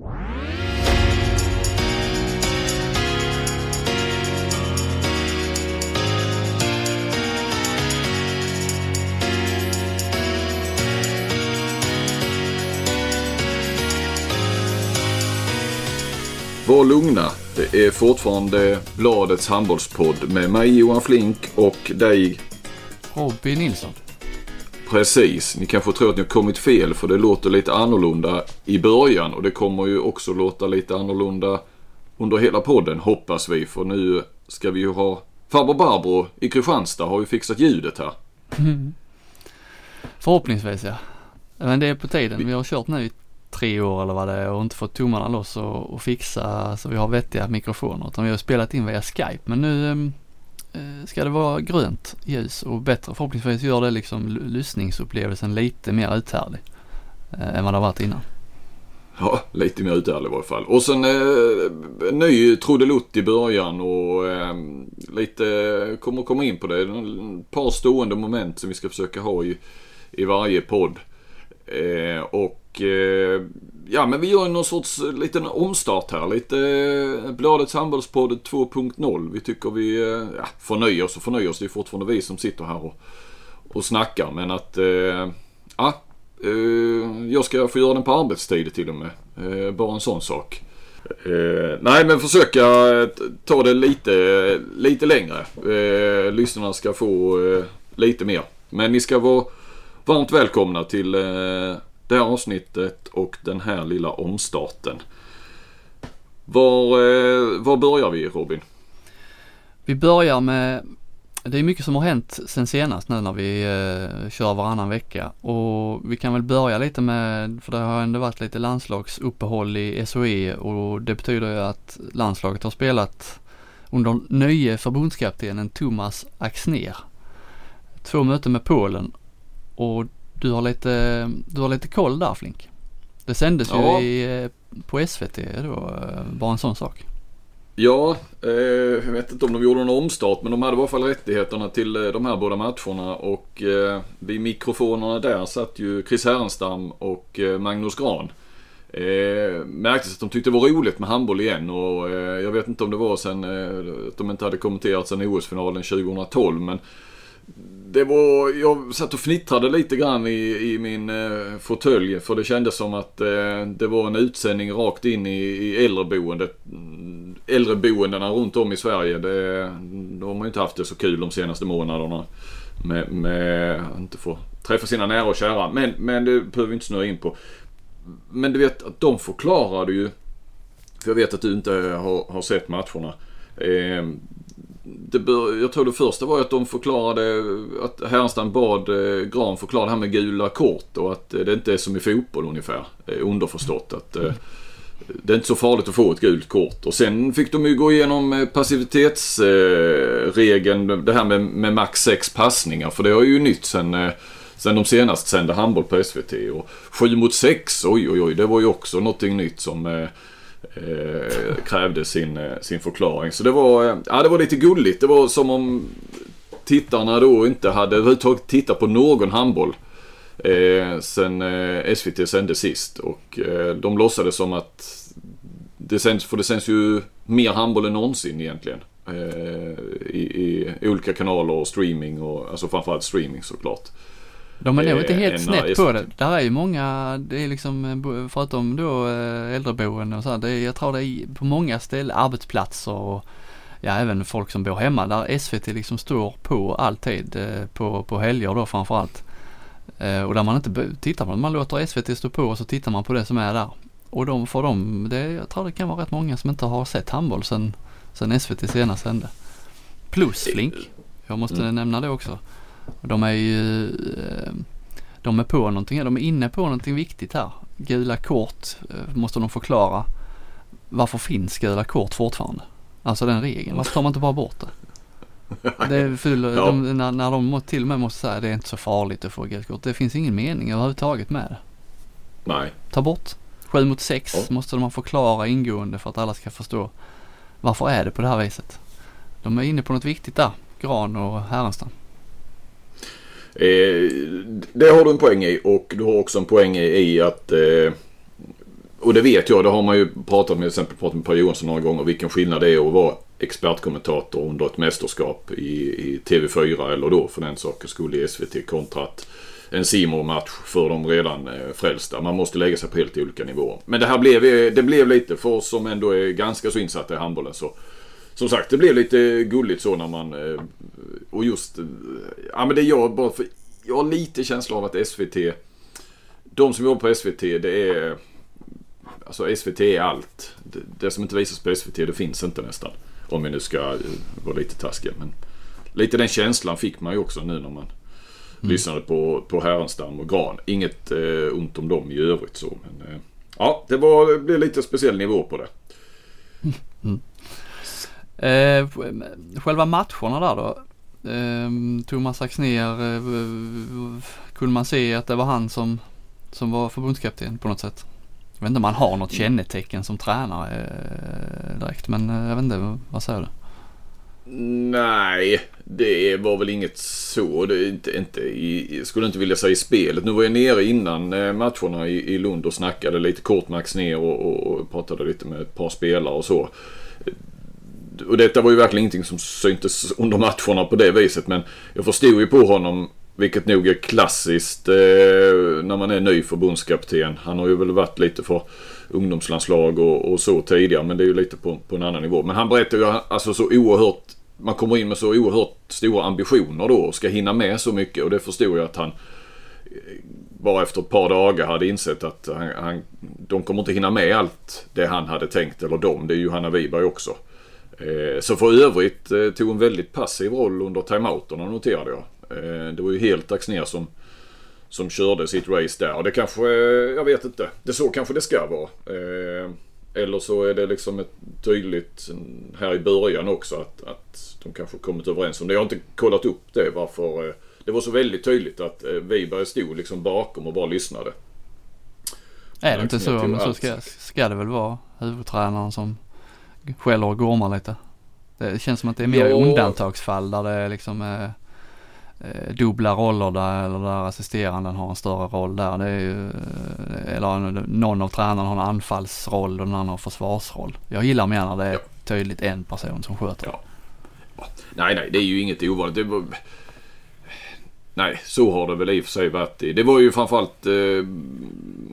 Var lugna. Det är fortfarande Bladets handbollspodd med mig Johan Flink och dig. Robin Nilsson. Precis. Ni kanske tror att ni har kommit fel för det låter lite annorlunda i början och det kommer ju också låta lite annorlunda under hela podden hoppas vi. För nu ska vi ju ha farbror Barbro i Kristianstad har ju fixat ljudet här. Mm. Förhoppningsvis ja. Men det är på tiden. Vi har kört nu i tre år eller vad det är och inte fått tummarna loss och, och fixa så vi har vettiga mikrofoner. Utan vi har spelat in via Skype. Men nu ehm, Eh, ska det vara grönt ljus och bättre. Förhoppningsvis gör det liksom lyssningsupplevelsen lite mer uthärdlig eh, än vad det har varit innan. Ja, lite mer uthärdlig i varje fall. Och sen eh, ny trudelutt i början och eh, lite, kommer komma in på det. Ett par stående moment som vi ska försöka ha i, i varje podd. Eh, och Eh, ja, men vi gör någon sorts eh, liten omstart här. Lite eh, Bladets handbollspodd 2.0. Vi tycker vi eh, ja, förnöjer oss och förnöjer oss. Det är fortfarande vi som sitter här och, och snackar. Men att eh, ja, jag ska få göra den på arbetstid till och med. Bara en sån sak. nej men försöka ta det lite, lite längre. lyssnarna ska få lite mer. Men ni ska vara varmt välkomna till det här avsnittet och den här lilla omstarten. Var, eh, var börjar vi Robin? Vi börjar med, det är mycket som har hänt sen senast nu när vi eh, kör varannan vecka och vi kan väl börja lite med, för det har ändå varit lite landslagsuppehåll i SOE och det betyder ju att landslaget har spelat under nye förbundskaptenen Thomas Axner. Två möten med Polen och du har lite, du har lite koll där Flink. Det sändes ja. ju i, eh, på SVT då, eh, bara en sån sak. Ja, eh, jag vet inte om de gjorde någon omstart men de hade i alla fall rättigheterna till eh, de här båda matcherna och eh, vid mikrofonerna där satt ju Chris Härenstam och eh, Magnus Gran. Eh, märktes att de tyckte det var roligt med handboll igen och eh, jag vet inte om det var sen eh, att de inte hade kommenterat sen OS-finalen 2012 men det var, jag satt och fnittrade lite grann i, i min eh, fåtölj för det kändes som att eh, det var en utsändning rakt in i, i äldreboendet. Mm, äldreboendena runt om i Sverige. Det, de har man ju inte haft det så kul de senaste månaderna. Med, med inte få träffa sina nära och kära. Men, men det behöver vi inte snöa in på. Men du vet att de förklarade ju. För jag vet att du inte har, har sett matcherna. Eh, det bör, jag tror det första var att de förklarade att Härenstam bad eh, Gran förklara det här med gula kort och att eh, det inte är som i fotboll ungefär. Eh, underförstått att eh, det är inte så farligt att få ett gult kort. Och sen fick de ju gå igenom eh, passivitetsregeln, eh, det här med, med max sex passningar. För det har ju nytt sen, eh, sen de senast sände handboll på SVT. Och 7 mot 6, oj oj oj, det var ju också någonting nytt som eh, eh, krävde sin, eh, sin förklaring. Så det var, eh, ja, det var lite gulligt. Det var som om tittarna då inte hade överhuvudtaget tittat på någon handboll. Eh, sen eh, SVT sände sist och eh, de låtsades som att det sänds, för det sänds ju mer handboll än någonsin egentligen. Eh, i, I olika kanaler och streaming och alltså framförallt streaming såklart. De är nog inte helt snett på det. Där är ju många, det är liksom, eh, förutom då eh, äldreboende och så här, det är, jag tror det är på många ställen, arbetsplatser och ja, även folk som bor hemma där SVT liksom står på alltid, eh, på, på helger då framförallt. Och där man inte tittar på det, man låter SVT stå på och så tittar man på det som är där. Och de får de, det, jag tror det kan vara rätt många som inte har sett handboll sen, sen SVT senast sände. Plus Flink, jag måste mm. nämna det också. De är ju, eh, de är på någonting, de är inne på någonting viktigt här. Gula kort eh, måste de förklara. Varför finns gula kort fortfarande? Alltså den regeln, varför tar man inte bara bort det? Det är full, ja. de, när, när de till och med måste säga det är inte så farligt att få gult kort. Det finns ingen mening överhuvudtaget med det. Nej. Ta bort. 7 mot 6 ja. måste man förklara ingående för att alla ska förstå. Varför är det på det här viset? De är inne på något viktigt där. Gran och Härenstam. Eh, det har du en poäng i och du har också en poäng i att eh, och det vet jag, det har man ju pratat med, till exempel pratat med Per Johansson några gånger, vilken skillnad det är att vara expertkommentator under ett mästerskap i, i TV4 eller då för den sakens skull i SVT kontra att en simor match för de redan eh, frälsta. Man måste lägga sig på helt olika nivåer. Men det här blev, eh, det blev lite för oss som ändå är ganska så insatta i handbollen så som sagt, det blev lite gulligt så när man... Eh, och just... Ja men det jag bara för... Jag har lite känsla av att SVT... De som jobbar på SVT det är... Alltså SVT är allt. Det, det som inte visas på SVT det finns inte nästan. Om vi nu ska eh, vara lite taskiga. Men lite den känslan fick man ju också nu när man mm. lyssnade på, på Härenstam och Gran. Inget eh, ont om dem i övrigt så. Men, eh, ja, det, var, det blev lite speciell nivå på det. Mm. Eh, själva matcherna där då. Ehm, eh, Thomas Axner, eh, kunde man se att det var han som, som var förbundskapten på något sätt? Jag vet inte om han har något kännetecken som tränare eh, direkt men eh, jag vet inte, vad säger du? Nej, det var väl inget så. Det inte, inte i, skulle inte vilja säga i spelet. Nu var jag nere innan eh, matcherna i, i Lund och snackade lite kort med ner och, och, och pratade lite med ett par spelare och så. Och detta var ju verkligen ingenting som syntes under matcherna på det viset. Men jag förstod ju på honom, vilket nog är klassiskt eh, när man är ny förbundskapten. Han har ju väl varit lite för ungdomslandslag och, och så tidigare. Men det är ju lite på, på en annan nivå. Men han berättar ju alltså så oerhört man kommer in med så oerhört stora ambitioner då och ska hinna med så mycket och det förstod jag att han eh, bara efter ett par dagar hade insett att han, han, de kommer inte hinna med allt det han hade tänkt, eller de, det är Johanna Wiberg också. Eh, så för övrigt eh, tog en väldigt passiv roll under timeouterna noterade jag. Eh, det var ju helt Axnér som, som körde sitt race där det kanske, jag vet inte, det så kanske det ska vara. Eller så är det liksom ett tydligt här i början också att, att de kanske kommit överens om det. Jag har inte kollat upp det varför. Det var så väldigt tydligt att Wiberg stod liksom bakom och bara lyssnade. Är det inte så? Men så ska, ska det väl vara huvudtränaren som skäller och gormar lite. Det känns som att det är mer ja. undantagsfall där det liksom är eh, dubbla roller där eller där assisteranden har en större roll där. Det är ju, eh, eller någon av tränarna har en anfallsroll och den andra har försvarsroll. Jag gillar mer när det är ja. tydligt en person som sköter ja. Nej, nej, det är ju inget ovanligt. Var... Nej, så har det väl i och för sig varit. Det var ju framförallt eh,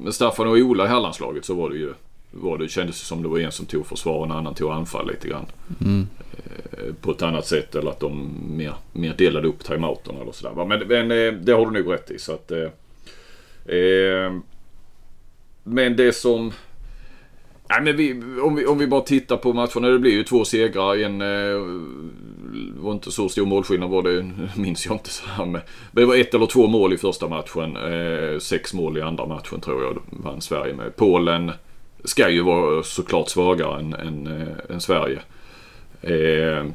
med Staffan och Ola i Hallandslaget så var det ju var det, kändes det som det var en som tog försvar och en annan tog anfall lite grann. Mm. Eh, på ett annat sätt eller att de mer, mer delade upp timeouterna eller sådär. Men, men eh, det har du nog rätt i. Så att, eh, eh men det som... Nej, men vi, om, vi, om vi bara tittar på matcherna. Det blir ju två segrar. En eh, var inte så stor målskillnad var det, minns jag inte. Så här med. Men det var ett eller två mål i första matchen. Eh, sex mål i andra matchen tror jag vann Sverige med. Polen ska ju vara såklart svagare än, än, äh, än Sverige. Eh,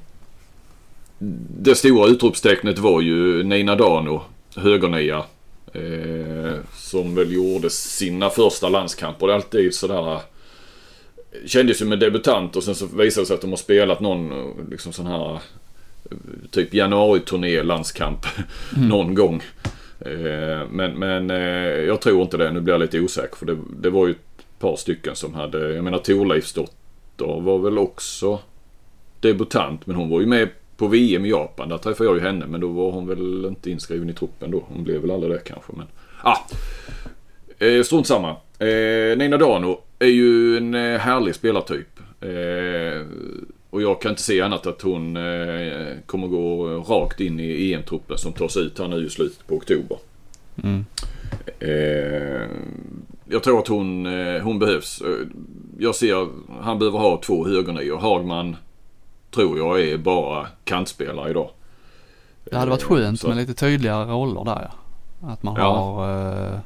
det stora utropstecknet var ju Nina Dano, högernia. Eh, som väl gjorde sina första landskamper. Det är alltid sådär kändes ju med debutant och sen så visade det sig att de har spelat någon liksom sån här typ januari-turné landskamp mm. någon gång. Eh, men men eh, jag tror inte det. Nu blir jag lite osäker för det, det var ju par stycken som hade, jag menar Torleifsdotter var väl också debutant men hon var ju med på VM i Japan. Där träffade jag ju henne men då var hon väl inte inskriven i truppen då. Hon blev väl aldrig det kanske men... Ah! Eh, strunt samma. Eh, Nina Dano är ju en eh, härlig spelartyp. Eh, och jag kan inte se annat att hon eh, kommer gå rakt in i EM-truppen som tas ut här nu i slutet på oktober. Mm. Eh, jag tror att hon, eh, hon behövs. Eh, jag ser, han behöver ha två högernior. Hagman tror jag är bara kantspelare idag. Det hade varit skönt Så. med lite tydligare roller där. Att man ja. har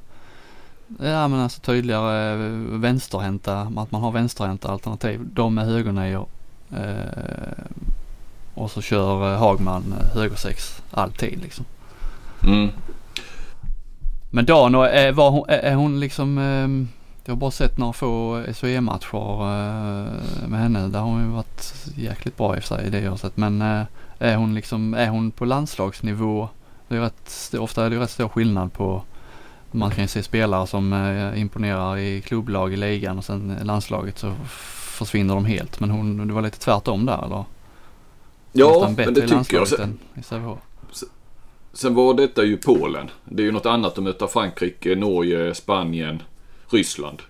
Ja men alltså tydligare vänsterhänta, att man har vänsterhänta alternativ. De med högernior. Eh, och så kör Hagman högersex alltid liksom. Mm. Men Dano, är, var hon, är hon liksom, ehm, jag har bara sett några få SHE-matcher eh, med henne. Där har hon ju varit jäkligt bra i sig, det jag har sett. Men eh, är hon liksom, är hon på landslagsnivå? Det är rätt, ofta är det rätt stor skillnad på, man kan ju se spelare som eh, imponerar i klubblag i ligan och sen landslaget så försvinner de helt. Men hon, det var lite tvärtom där eller? Ja, men det tycker jag. Sen, sen var detta ju Polen. Det är ju något annat att möta Frankrike, Norge, Spanien, Ryssland.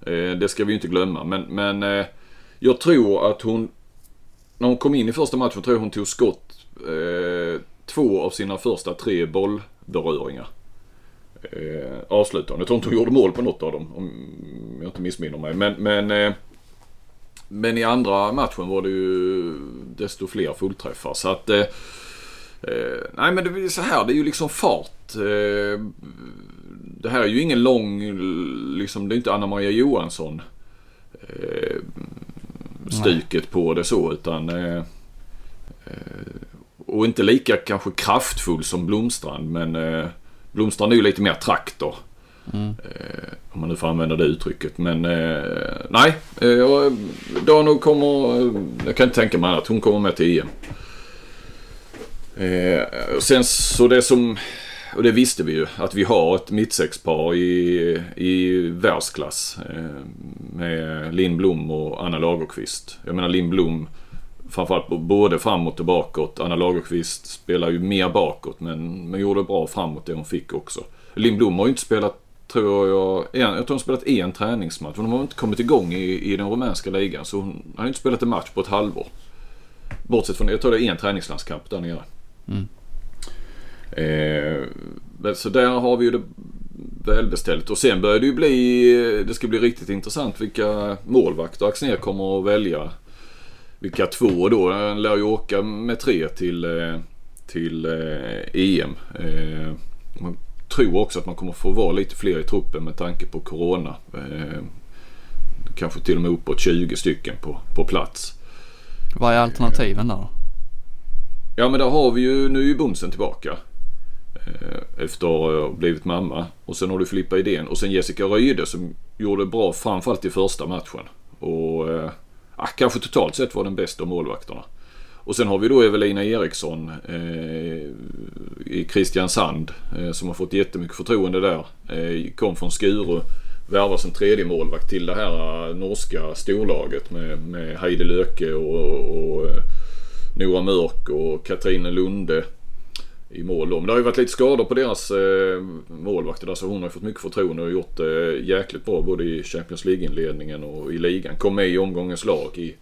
Eh, det ska vi ju inte glömma. Men, men eh, jag tror att hon, när hon kom in i första matchen, tror jag hon tog skott eh, två av sina första tre bollberöringar. Eh, avslutande. Jag tror inte hon gjorde mål på något av dem om jag inte missminner mig. Men, men, eh, men i andra matchen var det ju desto fler fullträffar. Så att eh, eh nej men det är så här, det är ju liksom fart. Eh, det här är ju ingen lång, liksom det är inte Anna Maria Johansson eh, styket på det så utan eh, och inte lika kanske kraftfull som Blomstrand men eh, Blomstrand är ju lite mer traktor. Mm. Eh, om man nu får använda det uttrycket. Men eh, nej, eh, Dano kommer, jag kan inte tänka mig att hon kommer med till EM. Eh, sen så det som, och det visste vi ju, att vi har ett mittsexpar i, i världsklass. Eh, med Linn Blom och Anna Lagerqvist. Jag menar Linn Blom framförallt både framåt och bakåt. Anna Lagerqvist spelar ju mer bakåt men, men gjorde bra framåt det hon fick också. Linn Blom har ju inte spelat, tror jag, en, jag tror hon har spelat en träningsmatch. Hon har inte kommit igång i, i den rumänska ligan så hon har inte spelat en match på ett halvår. Bortsett från, jag tror det är en träningslandskamp där nere. Mm. Eh, så där har vi ju det välbeställt. Och sen börjar det ju bli, det ska bli riktigt intressant vilka målvakter Axnér kommer att välja vilka två då? Han lär ju åka med tre till, eh, till EM. Eh, eh, man tror också att man kommer få vara lite fler i truppen med tanke på Corona. Eh, kanske till och med uppåt 20 stycken på, på plats. Vad är alternativen där? Ja men där har vi ju, nu är ju Bunsen tillbaka. Eh, efter att ha blivit mamma. Och sen har du Filippa Idén och sen Jessica Ryde som gjorde bra framförallt i första matchen. Och eh, ah, kanske totalt sett var den bästa av målvakterna. Och sen har vi då Evelina Eriksson eh, i Kristiansand eh, som har fått jättemycket förtroende där. Eh, kom från Skuru. Värvas som tredje målvakt till det här eh, norska storlaget med, med Heidi Löke och, och, och eh, Nora Mörk och Katrine Lunde i mål då. Men det har ju varit lite skador på deras eh, målvakter där så hon har fått mycket förtroende och gjort det eh, jäkligt bra både i Champions League-inledningen och i ligan. Kom med i omgångens lag i,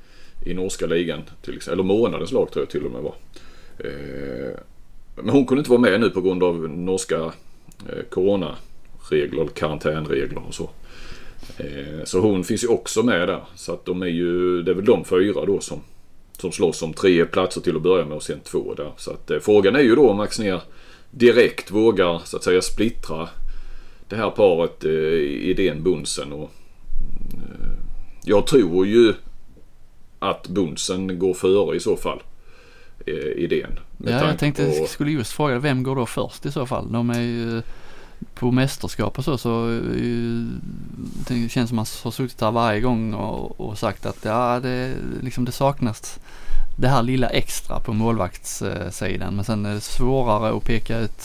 i norska ligan till exempel. Eller månadens lag tror jag till och med var. Eh, men hon kunde inte vara med nu på grund av norska eh, coronaregler, karantänregler och så. Eh, så hon finns ju också med där. Så att de är ju, det är väl de fyra då som som slåss om tre platser till att börja med och sen två där. Så att eh, frågan är ju då om Axnér direkt vågar så att säga splittra det här paret eh, idén Bunsen och eh, jag tror ju att Bunsen går före i så fall. Eh, idén. Ja, jag tänkte på... skulle just fråga vem går då först i så fall? De är ju på mästerskap och så så uh, det känns som man har suttit här varje gång och, och sagt att ja det, liksom det saknas det här lilla extra på målvaktssidan. Men sen är det svårare att peka ut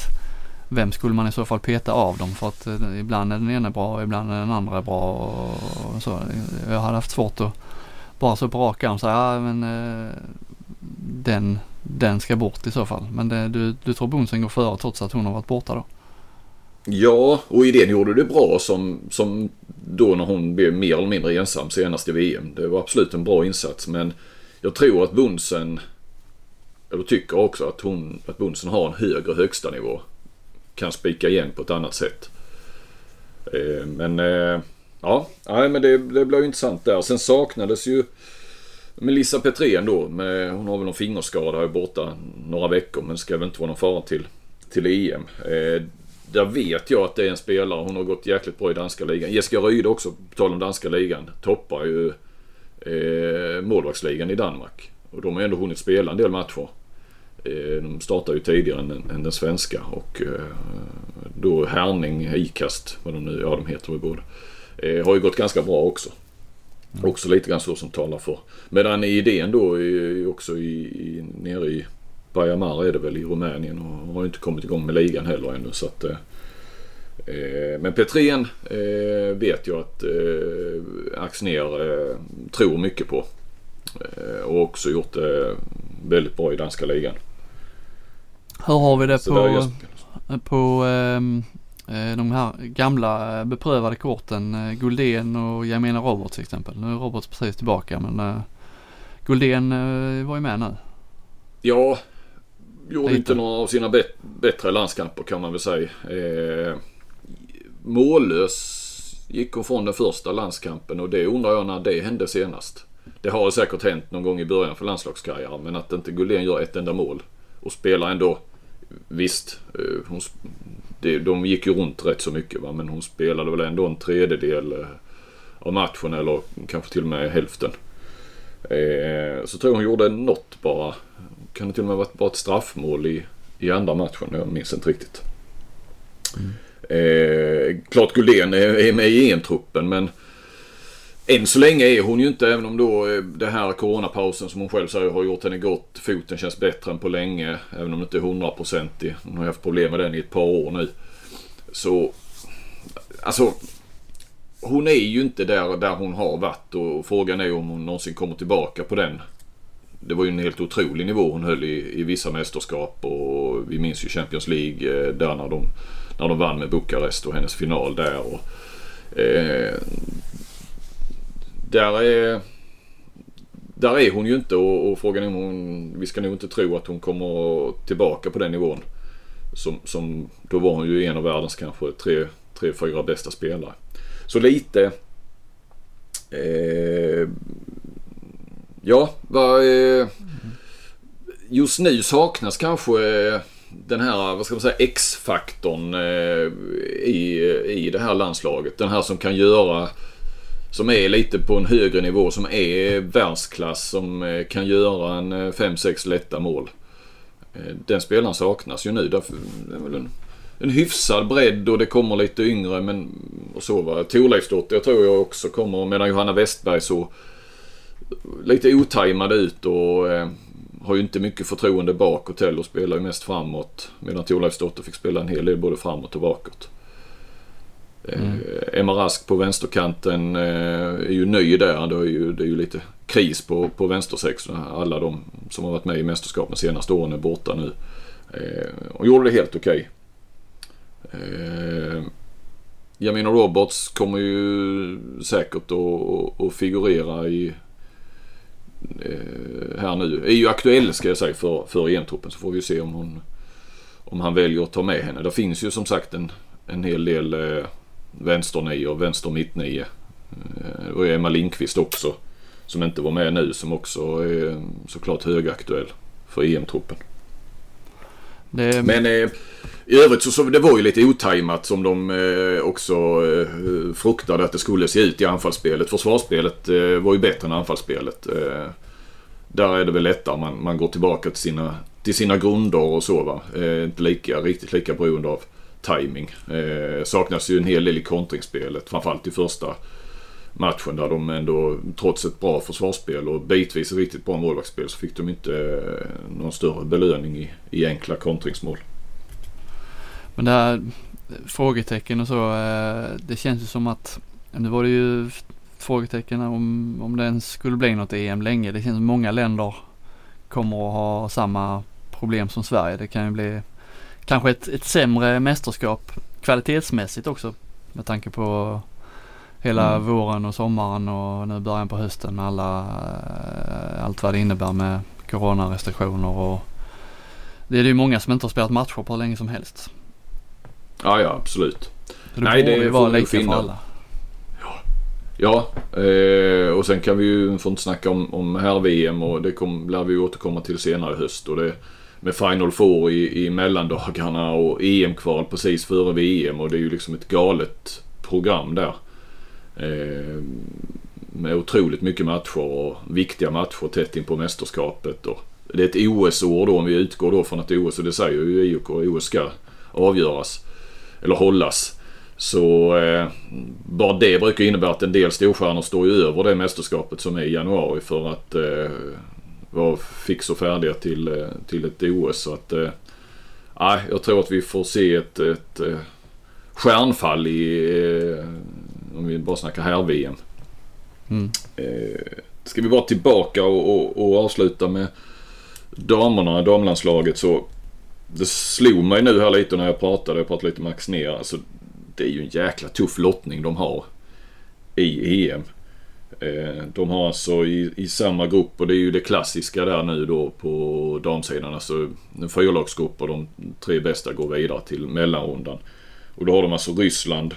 vem skulle man i så fall peta av dem för att eh, ibland är den ena bra och ibland är den andra bra och, så. Jag hade haft svårt att bara så på rak arm säga ja men eh, den, den ska bort i så fall. Men det, du, du tror Bonsen går före trots att hon har varit borta då? Ja, och idén gjorde det bra som, som då när hon blev mer eller mindre ensam senast i VM. Det var absolut en bra insats men jag tror att Bunsen, eller tycker också att hon, att Bunsen har en högre högsta nivå. Kan spika igen på ett annat sätt. Eh, men eh, ja, nej, men det, det ju intressant där. Sen saknades ju Melissa Petrén då. Med, hon har väl någon fingerskada, är borta några veckor men ska väl inte vara någon fara till, till EM. Eh, där vet jag att det är en spelare. Hon har gått jäkligt bra i danska ligan. Jessica Ryde också, på tal om danska ligan, toppar ju eh, målvaktsligan i Danmark. Och de har ändå hunnit spela en del matcher. Eh, de startar ju tidigare än, än den svenska och eh, då Härning, Ikast, vad de nu, ja de heter väl båda. Eh, har ju gått ganska bra också. Mm. Också lite grann så som talar för. Medan idén då är också i, i, nere i Bajamar är det väl i Rumänien och har inte kommit igång med ligan heller ännu. Så att, men Petrén eh, vet jag att eh, Axner eh, tror mycket på. Eh, och också gjort det väldigt bra i danska ligan. Hur har vi det Så på, på ehm, eh, de här gamla beprövade korten? Eh, Guldén och jag menar Robert till exempel. Nu är Robert precis tillbaka men eh, Guldén eh, var ju med nu. Ja, gjorde inte några av sina bättre landskamper kan man väl säga. Eh, mållös gick hon från den första landskampen och det undrar jag när det hände senast. Det har säkert hänt någon gång i början för landslagskarriären men att inte Gullén gör ett enda mål och spelar ändå Visst, eh, hon, det, de gick ju runt rätt så mycket va? men hon spelade väl ändå en tredjedel eh, av matchen eller kanske till och med hälften. Eh, så tror jag hon gjorde något bara. Kan det till och med varit bara ett straffmål i, i andra matchen? Jag minns inte riktigt. Mm. Eh, klart Guldén är, är med i EM-truppen men än så länge är hon ju inte, även om då eh, den det här coronapausen som hon själv säger har gjort henne gott. Foten känns bättre än på länge. Även om det inte är hundraprocentig. Hon har haft problem med den i ett par år nu. Så, alltså. Hon är ju inte där, där hon har varit och frågan är om hon någonsin kommer tillbaka på den. Det var ju en helt otrolig nivå hon höll i, i vissa mästerskap och vi minns ju Champions League eh, där när de, när de vann med Bukarest och hennes final där. Och, eh, där är, där är hon ju inte och, och frågan är om hon, vi ska nog inte tro att hon kommer tillbaka på den nivån. Som, som, då var hon ju en av världens kanske tre, tre fyra bästa spelare. Så lite eh, Ja, vad, eh, just nu saknas kanske eh, den här, vad ska man säga, X-faktorn eh, i, i det här landslaget. Den här som kan göra som är lite på en högre nivå, som är världsklass, som eh, kan göra en eh, 5-6 lätta mål. Den spelaren saknas ju nu. Därför, det är väl en, en hyfsad bredd och det kommer lite yngre men och så va. Thorleifsdotter tror jag också kommer medan Johanna Westberg så lite otajmad ut och har ju inte mycket förtroende bakåt heller och spelar ju mest framåt. Medan Thorleifsdotter fick spela en hel del både framåt och bakåt. Mm. Emma Rask på vänsterkanten eh, är ju ny där. Det är ju, det är ju lite kris på, på vänstersexorna. Alla de som har varit med i mästerskapen de senaste åren är borta nu. Och eh, gjorde det helt okej. Okay. Jamina Roberts kommer ju säkert att, att figurera i Eh, här nu. Är ju aktuell ska jag säga för, för EM-truppen så får vi se om hon om han väljer att ta med henne. Det finns ju som sagt en, en hel del eh, vänsternio och vänster mittnio. Eh, och Emma Lindqvist också. Som inte var med nu som också är eh, såklart högaktuell för EM-truppen. Det... Men eh, i övrigt så, så det var ju lite otajmat som de eh, också eh, fruktade att det skulle se ut i anfallsspelet. Försvarsspelet eh, var ju bättre än anfallsspelet. Eh, där är det väl lättare man, man går tillbaka till sina, till sina grunder och så va. Eh, inte lika, riktigt lika beroende av timing. Eh, saknas ju en hel del i kontringsspelet. Framförallt i första matchen där de ändå trots ett bra försvarsspel och bitvis ett riktigt bra målvaktsspel så fick de inte eh, någon större belöning i, i enkla kontringsmål. Men det här frågetecken och så. Eh, det känns ju som att nu var det ju frågetecken om, om det ens skulle bli något EM länge. Det känns som många länder kommer att ha samma problem som Sverige. Det kan ju bli kanske ett, ett sämre mästerskap kvalitetsmässigt också med tanke på hela mm. våren och sommaren och nu början på hösten alla, eh, allt vad det innebär med coronarestriktioner och det är ju många som inte har spelat matcher på hur länge som helst. Ja, ja absolut. Så det Nej, borde det ju vara lika för alla. Ja, eh, och sen kan vi ju, får inte snacka om, om här VM och det kom, lär vi återkomma till senare i höst och det med Final Four i, i mellandagarna och EM-kval precis före VM och det är ju liksom ett galet program där. Eh, med otroligt mycket matcher och viktiga matcher tätt in på mästerskapet. Och det är ett OS-år då om vi utgår då från att OS, och det säger ju IOK, OS ska avgöras. Eller hållas. Så eh, bara det brukar innebära att en del storstjärnor står ju över det mästerskapet som är i januari för att eh, vara fix och färdiga till, eh, till ett OS. Så att, eh, jag tror att vi får se ett, ett eh, stjärnfall i, eh, om vi bara snackar här-VM. Mm. Eh, ska vi bara tillbaka och, och, och avsluta med damerna, damlandslaget så det slog mig nu här lite när jag pratade, jag pratade lite med Max ner. Alltså, det är ju en jäkla tuff lottning de har i EM. Eh, de har alltså i, i samma grupp och det är ju det klassiska där nu då på damsidan. Alltså en fyrlagsgrupp och de tre bästa går vidare till mellanrundan. Och då har de alltså Ryssland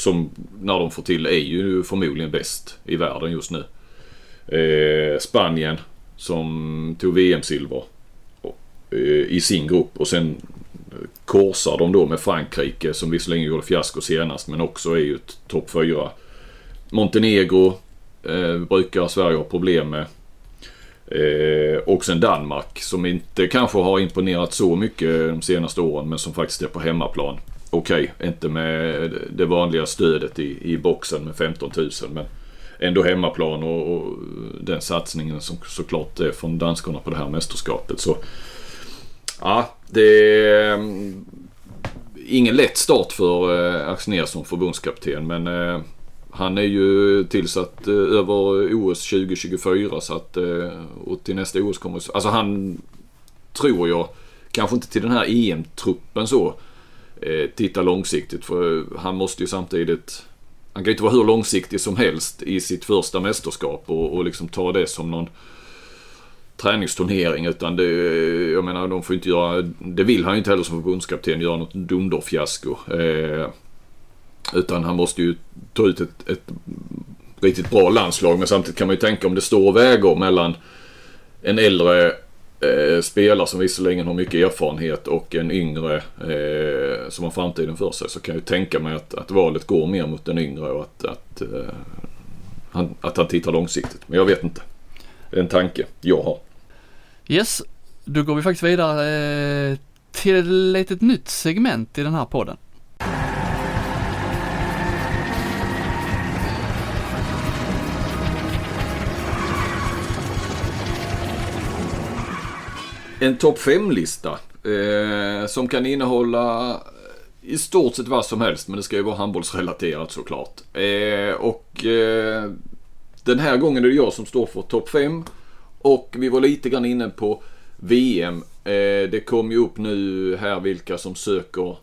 som när de får till är ju förmodligen bäst i världen just nu. Eh, Spanien som tog VM-silver eh, i sin grupp och sen eh, korsar de då med Frankrike som visserligen gjorde fiasko senast men också är ju ett topp 4 Montenegro eh, brukar Sverige ha problem med. Eh, och sen Danmark som inte kanske har imponerat så mycket de senaste åren men som faktiskt är på hemmaplan. Okej, okay, inte med det vanliga stödet i, i boxen med 15 000 men ändå hemmaplan och, och den satsningen som såklart är från danskarna på det här mästerskapet. Så ja, det är mm, ingen lätt start för eh, Axnér som förbundskapten men eh, han är ju tillsatt eh, över OS 2024 så att och till nästa OS kommer... Alltså han tror jag, kanske inte till den här EM-truppen så, Eh, titta långsiktigt för han måste ju samtidigt han kan ju inte vara hur långsiktig som helst i sitt första mästerskap och, och liksom ta det som någon träningsturnering utan det, jag menar de får inte göra, det vill han ju inte heller som förbundskapten göra något dunderfiasko. Eh, utan han måste ju ta ut ett, ett riktigt bra landslag. Men samtidigt kan man ju tänka om det står och väger mellan en äldre eh, spelare som visserligen har mycket erfarenhet och en yngre eh, som har framtiden för sig. Så kan jag ju tänka mig att, att valet går mer mot den yngre och att, att, eh, han, att han tittar långsiktigt. Men jag vet inte. Det är en tanke jag har. Yes, då går vi faktiskt vidare eh, till ett litet nytt segment i den här podden. En topp 5-lista eh, som kan innehålla eh, i stort sett vad som helst men det ska ju vara handbollsrelaterat såklart. Eh, och eh, den här gången är det jag som står för topp 5 och vi var lite grann inne på VM. Eh, det kom ju upp nu här vilka som söker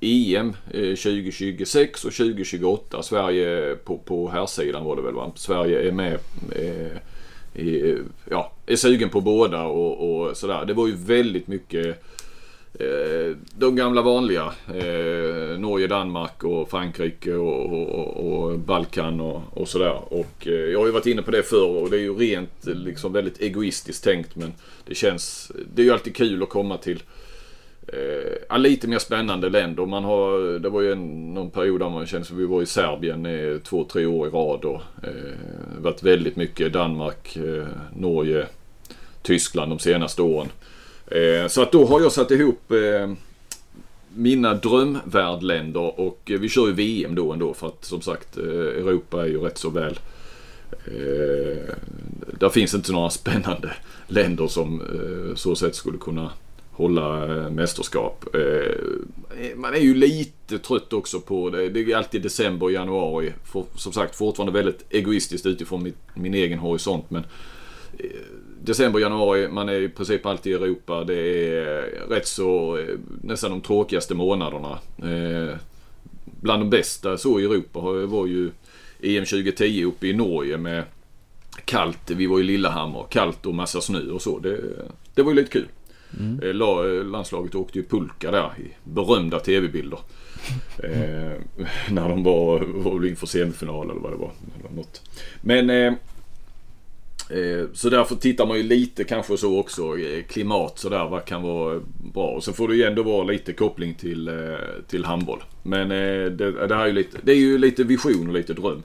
EM 2026 eh, och 2028. Sverige på, på här sidan var det väl va? Sverige är med eh, ja, är sugen på båda och, och sådär. Det var ju väldigt mycket eh, de gamla vanliga. Eh, Norge, Danmark och Frankrike och, och, och Balkan och, och sådär. Och eh, jag har ju varit inne på det förr och det är ju rent liksom väldigt egoistiskt tänkt men det känns, det är ju alltid kul att komma till Eh, ja, lite mer spännande länder. Man har, det var ju en, någon period där man kände som vi var i Serbien eh, två, tre år i rad och eh, varit väldigt mycket Danmark, eh, Norge, Tyskland de senaste åren. Eh, så att då har jag satt ihop eh, mina drömvärdländer och eh, vi kör ju VM då ändå för att som sagt eh, Europa är ju rätt så väl Eh, där finns inte några spännande länder som eh, så sätt skulle kunna hålla eh, mästerskap. Eh, man är ju lite trött också på det. Det är alltid december och januari. För, som sagt fortfarande väldigt egoistiskt utifrån min, min egen horisont. Men eh, december och januari, man är i princip alltid i Europa. Det är rätt så nästan de tråkigaste månaderna. Bland de bästa så i Europa var ju EM 2010 uppe i Norge med kallt. Vi var i Lillehammer. Kallt och massa snö och så. Det, det var ju lite kul. Mm. Eh, landslaget åkte ju pulka där i berömda tv-bilder. eh, när de var, var inför semifinal eller vad det var. Eller något. Men eh, eh, så därför tittar man ju lite kanske så också. Eh, klimat sådär, vad kan vara bra. Och så får det ju ändå vara lite koppling till, eh, till handboll. Men det, det, här är ju lite, det är ju lite vision och lite dröm.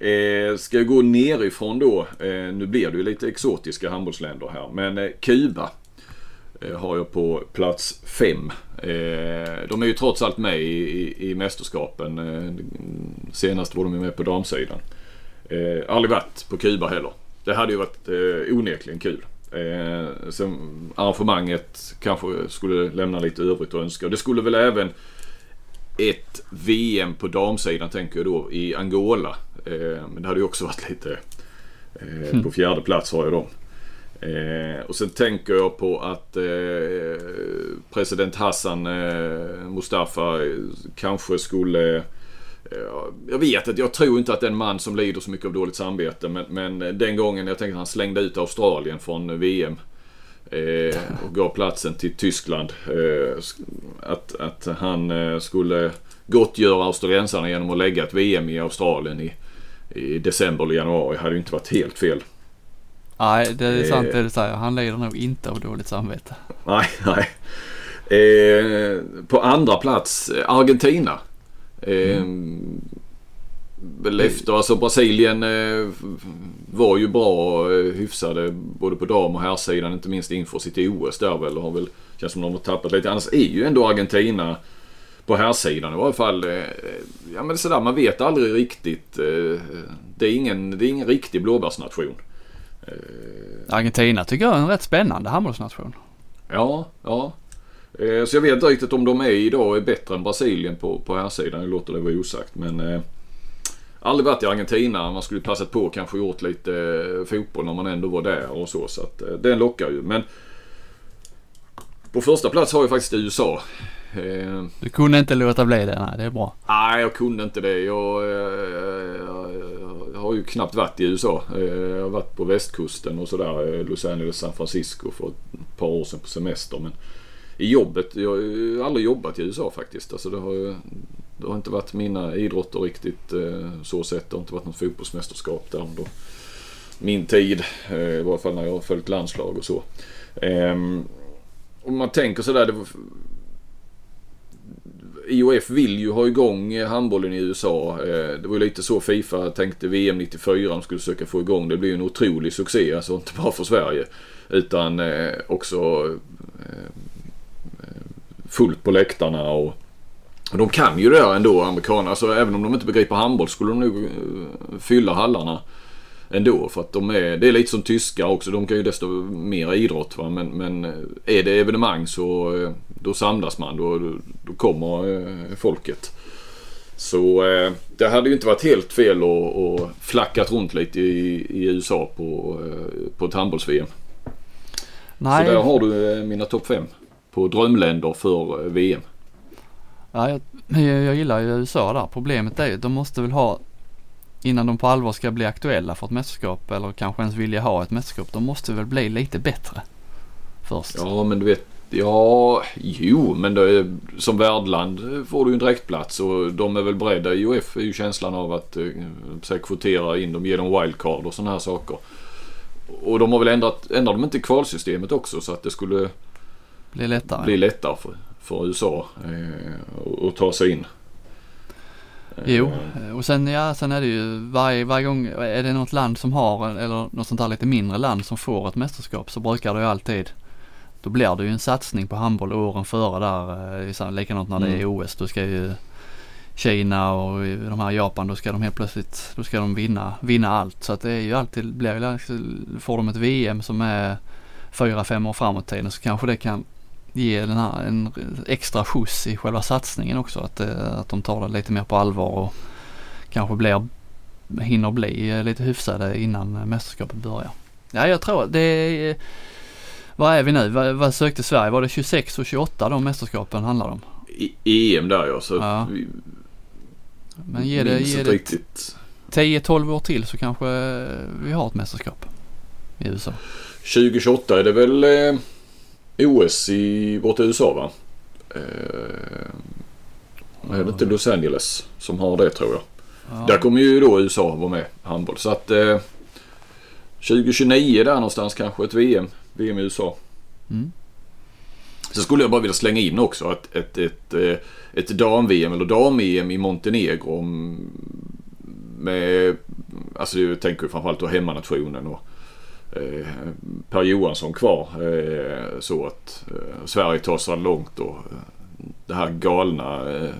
Eh, ska jag gå nerifrån då. Eh, nu blir det ju lite exotiska handbollsländer här. Men eh, Kuba Eh, har jag på plats 5. Eh, de är ju trots allt med i, i, i mästerskapen. Eh, senast var de med på damsidan. Aldrig varit på Kuba heller. Det hade ju varit onekligen kul. sen arrangemanget kanske skulle lämna lite övrigt att önska. Det skulle väl även ett VM på damsidan tänker jag då i Angola. Eh, men det hade ju också varit lite eh, mm. på fjärde plats har jag dem. Eh, och sen tänker jag på att eh, president Hassan eh, Mustafa eh, kanske skulle eh, jag vet att jag tror inte att det är en man som lider så mycket av dåligt samvete men, men den gången jag tänkte att han slängde ut Australien från VM eh, och gav platsen till Tyskland. Eh, att, att han eh, skulle gottgöra australiensarna genom att lägga ett VM i Australien i, i december eller januari hade ju inte varit helt fel. Nej, det är sant det du säger. Han lider nog inte av dåligt samvete. Nej, nej. Eh, på andra plats Argentina. Eh, mm. Väl efter, alltså Brasilien eh, var ju bra och eh, hyfsade både på dam och herrsidan. Inte minst inför sitt OS där väl. Har väl, känns som de har tappat lite. Annars är ju ändå Argentina på herrsidan i varje fall. Eh, ja men sådär, man vet aldrig riktigt. Eh, det, är ingen, det är ingen riktig blåbärsnation. Eh, Argentina tycker jag är en rätt spännande handbollsnation. Ja, ja. Eh, så jag vet inte riktigt om de är idag är bättre än Brasilien på, på här sidan. Det låter det vara osagt. Men eh, aldrig varit i Argentina. Man skulle passat på kanske gjort lite eh, fotboll när man ändå var där och så. Så att eh, den lockar ju. Men på första plats har jag faktiskt USA. Eh, du kunde inte låta bli det? Nej, det är bra. Nej, jag kunde inte det. Jag, jag, jag, jag har ju knappt varit i USA. Eh, jag har varit på västkusten och sådär. Eh, Los Angeles, San Francisco för ett par år sedan på semester. Men i jobbet. Jag har aldrig jobbat i USA faktiskt. Alltså det, har, det har inte varit mina idrotter riktigt eh, så sett. Det har inte varit något fotbollsmästerskap där under min tid. I varje fall när jag har följt landslag och så. Ehm, om man tänker sådär. Det var, IOF vill ju ha igång eh, handbollen i USA. Eh, det var ju lite så Fifa tänkte VM 94. De skulle försöka få igång det. Det blev en otrolig succé. Alltså inte bara för Sverige. Utan eh, också fullt på läktarna och de kan ju det där ändå amerikanerna. Alltså även om de inte begriper handboll skulle de nog fylla hallarna ändå. För att de är, det är lite som tyskar också. De kan ju desto mer idrott va. Men, men eh, är det evenemang så uh, då samlas man. Då, då kommer uh, folket. Så det hade ju inte varit helt fel att, att flackat runt lite i, i USA på, på ett handbolls-VM. Nej. Så där har du mina topp 5 på drömländer för eh, VM. Ja, jag, jag gillar ju USA där. Problemet är ju de måste väl ha innan de på allvar ska bli aktuella för ett mästerskap eller kanske ens vilja ha ett mästerskap. De måste väl bli lite bättre först. Ja men du vet, ja jo men är, som värdland får du ju en direktplats och de är väl beredda. IOF är ju känslan av att eh, kvotera in dem, ge dem wildcard och sådana här saker. Och de har väl ändrat, ändrar de inte kvalsystemet också så att det skulle blir lättare. Blir lättare för, för USA eh, att ta sig in. Jo, eh, och sen, ja, sen är det ju varje, varje gång, är det något land som har, eller något sånt där lite mindre land som får ett mästerskap så brukar det ju alltid, då blir det ju en satsning på handboll åren före där. Eh, likadant när det är mm. OS, då ska ju Kina och de här Japan, då ska de helt plötsligt, då ska de vinna, vinna allt. Så att det är ju alltid, blir får de ett VM som är fyra, fem år framåt tiden så kanske det kan ge den här en extra skjuts i själva satsningen också. Att, eh, att de tar det lite mer på allvar och kanske blir, hinner bli eh, lite hyfsade innan mästerskapet börjar. Ja, jag tror det är, vad är vi nu? Vad, vad sökte Sverige? Var det 26 och 28 de mästerskapen handlar om? I, EM där ja. Så ja. Vi, Men ge det, ge det riktigt. 10-12 år till så kanske vi har ett mästerskap i USA. 2028 är det väl eh, OS i vårt USA va? Eh, är det inte Los Angeles som har det tror jag. Ja. Där kommer ju då USA vara med handboll. Så att eh, 2029 där någonstans kanske ett VM. VM i USA. Mm. Så skulle jag bara vilja slänga in också att ett, ett, ett, eh, ett dam-VM eller dam-EM i Montenegro med, alltså jag tänker framförallt på hemmanationen och eh, Per Johansson kvar. Eh, så att eh, Sverige tar sig långt och det här galna eh,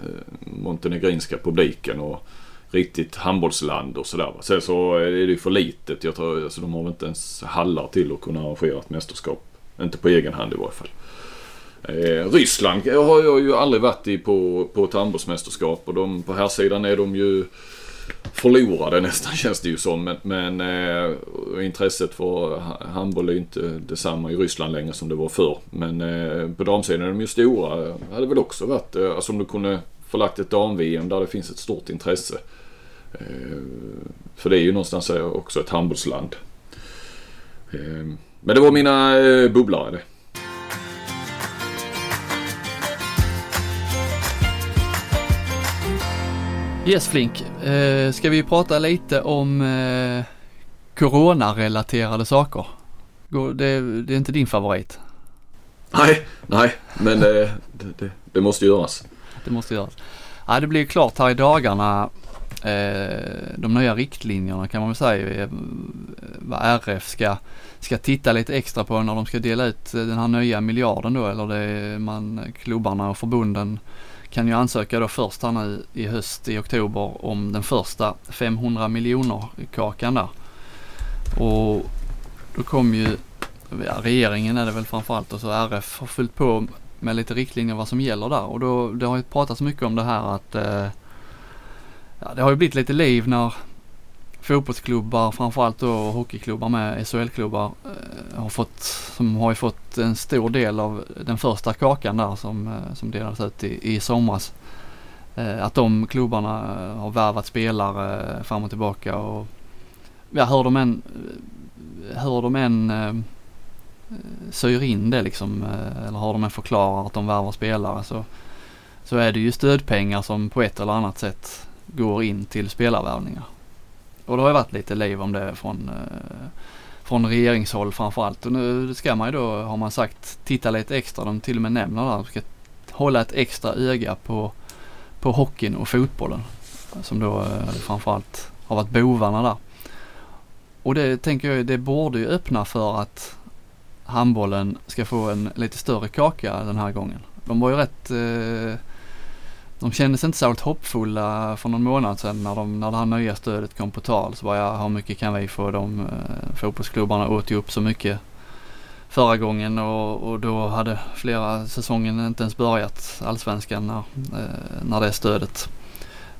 montenegrinska publiken och riktigt handbollsland och sådär. Sen så är det ju för litet. Jag tror, alltså, de har väl inte ens hallar till att kunna arrangera ett mästerskap. Inte på egen hand i varje fall. Eh, Ryssland har jag ju aldrig varit i på, på ett handbollsmästerskap och de, på här sidan är de ju förlorade nästan känns det ju som. Men, men eh, intresset för handboll är ju inte detsamma i Ryssland längre som det var förr. Men eh, på damsidan är de ju stora. Det hade väl också varit, eh, alltså om du kunde förlagt ett dam-VM där det finns ett stort intresse. Eh, för det är ju någonstans också ett handbollsland. Eh, men det var mina eh, bubblare det. Yes Flink, eh, ska vi prata lite om eh, coronarelaterade saker? Det, det, är inte din favorit? Nej, nej, men eh, det, det, det, måste göras. Det måste göras. Ja, det blir klart här i dagarna eh, de nya riktlinjerna kan man väl säga eh, vad RF ska, ska titta lite extra på när de ska dela ut den här nya miljarden då eller det man klubbarna och förbunden kan ju ansöka då först här nu i höst i oktober om den första 500 miljoner kakan där. Och då kom ju ja, regeringen är det väl framförallt och så RF har fyllt på med lite riktlinjer vad som gäller där och då det har ju pratats mycket om det här att eh, ja, det har ju blivit lite liv när fotbollsklubbar, framförallt då hockeyklubbar med SHL-klubbar, eh, har fått, som har ju fått en stor del av den första kakan där som, eh, som delades ut i, i somras. Eh, att de klubbarna eh, har värvat spelare eh, fram och tillbaka och ja, hur de än, eh, hur de än syr in det liksom, eller hur de än förklarar att de värvar spelare så, så är det ju stödpengar som på ett eller annat sätt går in till spelarvärvningar. Och det har ju varit lite liv om det från, eh, från regeringshåll framförallt. Och nu ska man ju då, har man sagt, titta lite extra. De till och med nämner där, ska hålla ett extra öga på, på hockeyn och fotbollen. Som då eh, framförallt har varit bovarna där. Och det tänker jag, det borde ju öppna för att handbollen ska få en lite större kaka den här gången. De var ju rätt eh, de kändes inte särskilt hoppfulla för någon månad sedan när, de, när det här nya stödet kom på tal. Så bara, ja, hur mycket kan vi få? De eh, fotbollsklubbarna åt ju upp så mycket förra gången och, och då hade flera säsongen inte ens börjat allsvenskan när, eh, när det stödet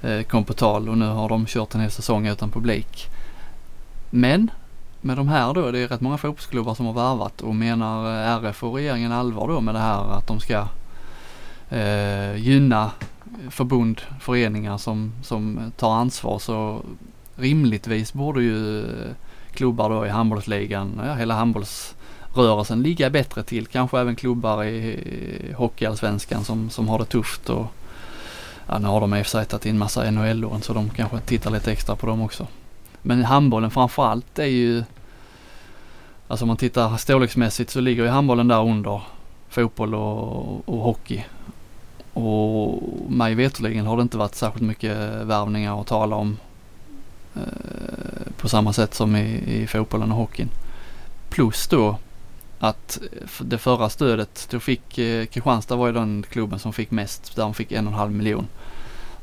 eh, kom på tal och nu har de kört en hel säsong utan publik. Men med de här då, det är rätt många fotbollsklubbar som har värvat och menar eh, RF och regeringen allvar då med det här att de ska eh, gynna förbund, föreningar som, som tar ansvar så rimligtvis borde ju klubbar då i handbollsligan, ja, hela handbollsrörelsen ligga bättre till. Kanske även klubbar i hockeyallsvenskan som, som har det tufft och ja, nu har de i och för sig tagit in massa NHL-lån så de kanske tittar lite extra på dem också. Men handbollen framförallt är ju, alltså om man tittar storleksmässigt så ligger ju handbollen där under fotboll och, och hockey. Och mig veterligen har det inte varit särskilt mycket värvningar att tala om eh, på samma sätt som i, i fotbollen och hockeyn. Plus då att det förra stödet, då fick eh, Kristianstad var ju den klubben som fick mest, där de fick en och en halv miljon.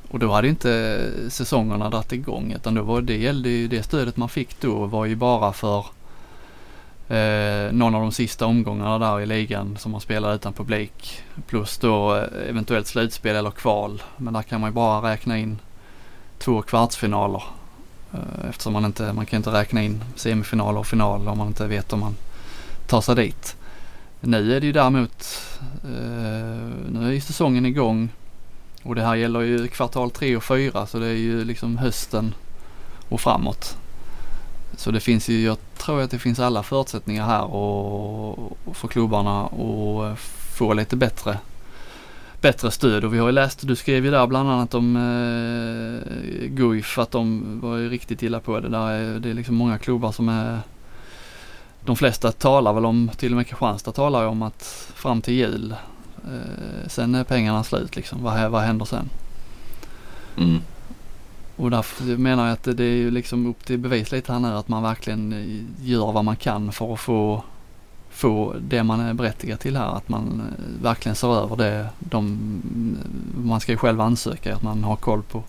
Och då hade inte säsongerna dragit igång utan då var det gällde ju det stödet man fick då var ju bara för eh, någon av de sista omgångarna där i ligan som man spelar utan publik. Plus då eh, eventuellt slutspel eller kval. Men där kan man ju bara räkna in två kvartsfinaler. Eh, eftersom man inte, man kan inte räkna in semifinaler och finaler om man inte vet om man tar sig dit. Nu är det ju däremot, eh, nu är ju säsongen igång och det här gäller ju kvartal tre och fyra så det är ju liksom hösten och framåt. Så det finns ju, jag tror att det finns alla förutsättningar här och, och för klubbarna att få lite bättre bättre stöd och vi har ju läst, du skrev ju där bland annat om eh, Guif att de var ju riktigt illa på det. Där är, det är liksom många klubbar som är de flesta talar väl om, till och med Kristianstad talar ju om att fram till jul eh, sen är pengarna slut liksom. Vad, vad händer sen? Mm. Och därför menar jag att det är ju liksom upp till bevis lite här nu att man verkligen eh, gör vad man kan för att få, få det man är berättigad till här. Att man eh, verkligen ser över det. De, eh, man ska ju själv ansöka, att man har koll på,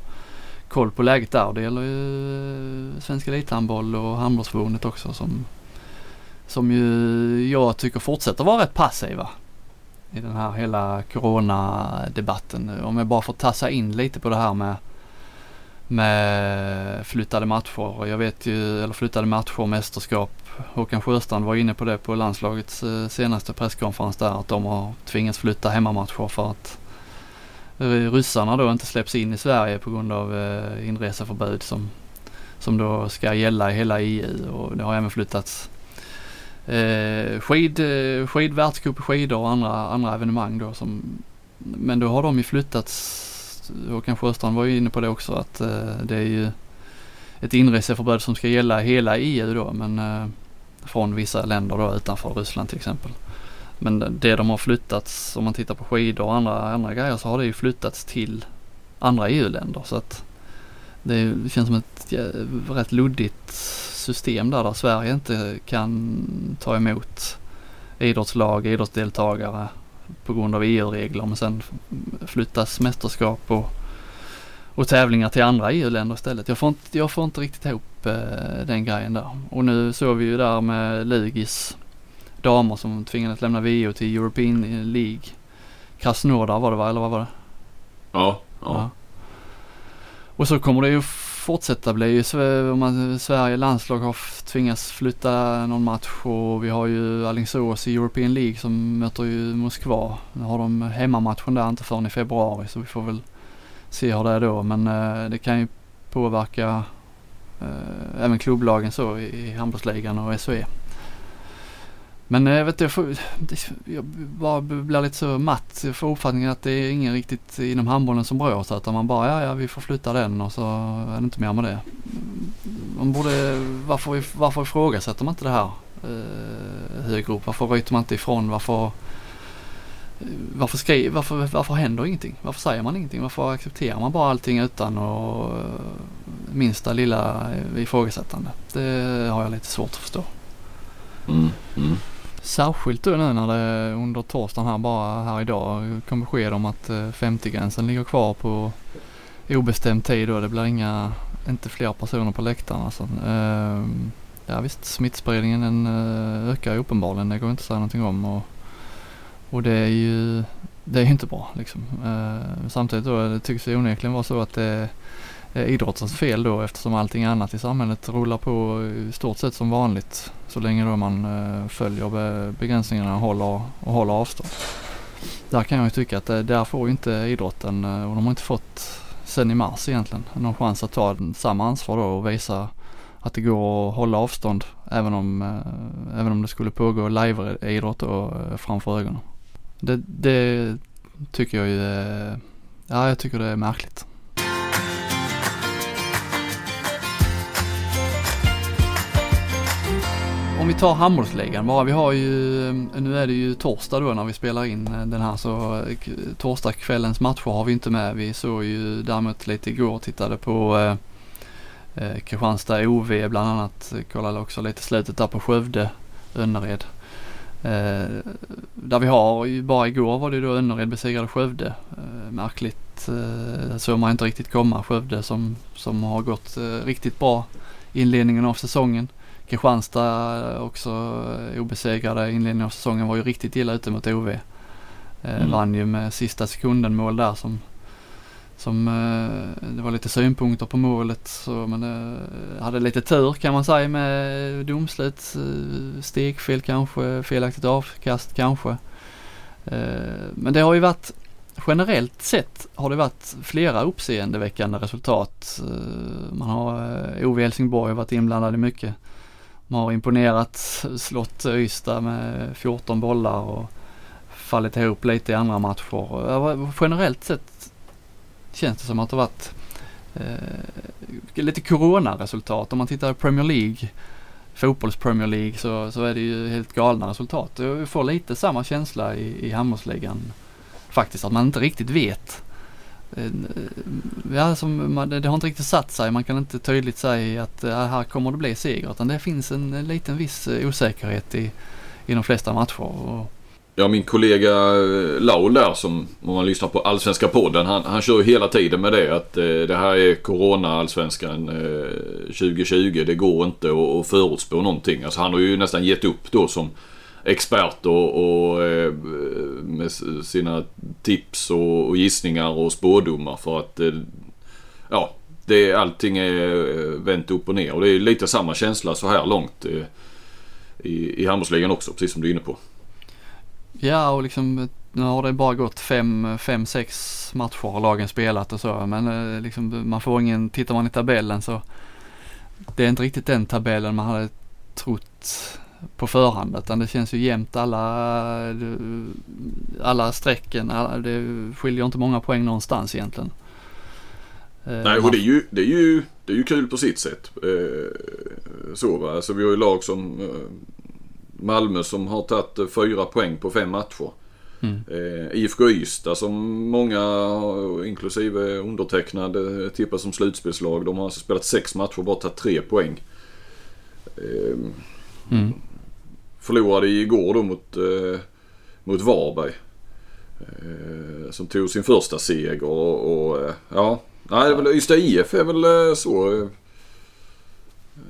koll på läget där. Det gäller ju Svenska Elithandboll och Handbollsförbundet också som, som ju jag tycker fortsätter vara rätt passiva. i den här hela coronadebatten. Om jag bara får tassa in lite på det här med med flyttade matcher. Jag vet ju, eller flyttade matcher och mästerskap. Håkan Sjöstrand var inne på det på landslagets eh, senaste presskonferens där att de har tvingats flytta hemmamatcher för att ryssarna då inte släpps in i Sverige på grund av eh, inreseförbud som, som då ska gälla i hela EU och det har även flyttats eh, skid, eh, skid, världscup, i skidor och andra, andra evenemang då som men då har de ju flyttats Håkan Sjöstrand var ju inne på det också att eh, det är ju ett inreseförbud som ska gälla hela EU då men eh, från vissa länder då utanför Ryssland till exempel. Men det de har flyttats, om man tittar på skidor och andra, andra grejer så har det ju flyttats till andra EU-länder så att det, känns som ett rätt luddigt system där, där Sverige inte kan ta emot idrottslag, idrottsdeltagare på grund av EU-regler men sen flyttas mästerskap och, och tävlingar till andra EU-länder istället. Jag får inte, jag får inte riktigt ihop eh, den grejen där. Och nu såg vi ju där med Lugis damer som tvingades lämna VO till European League. Krasnodar var det va, eller vad var det? Ja, ja. ja. Och så kommer det ju fortsätta bli om man, Sverige landslag har tvingats flytta någon match och vi har ju Alingsås i European League som möter ju Moskva. Nu har de hemmamatchen där inte förrän i februari så vi får väl se hur det är då men eh, det kan ju påverka eh, även klubblagen så i, i handbollsligan och SHE. Men jag vet jag, får, jag bara blir lite så matt. Jag får uppfattningen att det är ingen riktigt inom handbollen som berörs sig utan man bara ja, ja vi får flytta den och så är det inte mer med det. Man borde, varför, varför ifrågasätter man inte det här eh, högre upp? Varför ryter man inte ifrån? Varför, varför, skri, varför, varför händer ingenting? Varför säger man ingenting? Varför accepterar man bara allting utan och eh, minsta lilla eh, ifrågasättande? Det har jag lite svårt att förstå. Mm, mm. Särskilt då nu när det under torsdagen här bara här idag kom besked om att eh, 50-gränsen ligger kvar på obestämd tid och det blir inga, inte fler personer på läktaren alltså. Ehm, ja visst, smittspridningen den eh, ökar ju uppenbarligen, det går inte att säga någonting om och, och det är ju, det är inte bra liksom. Ehm, samtidigt då, det tycks onekligen vara så att det är Eh, idrottens fel då eftersom allting annat i samhället rullar på eh, i stort sett som vanligt. Så länge då man eh, följer begränsningarna och håller, och håller avstånd. Där kan jag ju tycka att där får inte idrotten, och de har inte fått sen i mars egentligen, någon chans att ta samma ansvar då och visa att det går att hålla avstånd även om, även om det skulle pågå live-idrott framför ögonen. Det, det tycker jag ju, ja jag tycker det är märkligt. Om vi tar handbollsligan bara. Vi har ju, nu är det ju torsdag då när vi spelar in eh, den här så eh, torsdagskvällens matcher har vi inte med. Vi såg ju däremot lite igår och tittade på eh, eh, Kristianstad OV bland annat. Kollade också lite slutet där på Skövde, Önnered. Eh, där vi har, bara igår var det då Önnered besegrade Skövde. Eh, märkligt eh, såg man inte riktigt komma. Skövde som, som har gått eh, riktigt bra inledningen av säsongen. Kristianstad också eh, obesegrade inledningen av säsongen var ju riktigt illa ute mot OV. Eh, mm. Vann ju med sista sekunden mål där som, som eh, det var lite synpunkter på målet så men eh, hade lite tur kan man säga med domslut. Eh, stegfel kanske, felaktigt avkast kanske. Eh, men det har ju varit generellt sett har det varit flera uppseendeväckande resultat. Man har OV Helsingborg varit inblandade mycket. De har imponerat, slått Ystad med 14 bollar och fallit ihop lite i andra matcher. Generellt sett känns det som att det har varit eh, lite coronaresultat. Om man tittar på Premier League, fotbolls Premier League så, så är det ju helt galna resultat. Jag får lite samma känsla i, i handbollsligan faktiskt, att man inte riktigt vet Eh, ja, som man, det har inte riktigt satt sig. Man kan inte tydligt säga att eh, här kommer det bli seger. Utan det finns en, en liten viss eh, osäkerhet i, i de flesta matcher. Ja, min kollega Laul där som, om man lyssnar på Allsvenska podden, han, han kör hela tiden med det att eh, det här är Corona-Allsvenskan eh, 2020. Det går inte att, att förutspå någonting. Alltså han har ju nästan gett upp då som expert och, och eh, med sina tips och, och gissningar och spådomar för att eh, ja, det, allting är eh, vänt upp och ner och det är lite samma känsla så här långt eh, i, i handbollsligan också, precis som du är inne på. Ja, och liksom nu har det bara gått fem, fem sex matcher har lagen spelat och så. Men eh, liksom, man får ingen, tittar man i tabellen så det är inte riktigt den tabellen man hade trott på förhand utan det känns ju jämnt alla, alla strecken. Alla, det skiljer inte många poäng någonstans egentligen. Eh, Nej och det är ju, det är ju, det är ju kul på sitt sätt. Eh, så va. Alltså vi har ju lag som eh, Malmö som har tagit fyra poäng på fem matcher. Mm. IFK Ystad som många, inklusive undertecknad, tippar som slutspelslag. De har alltså spelat sex matcher och bara tagit tre poäng. Mm. Förlorade igår då mot, eh, mot Varberg. Eh, som tog sin första seger och, och eh, ja. Nej, väl, Ystad IF är väl eh, så. Eh,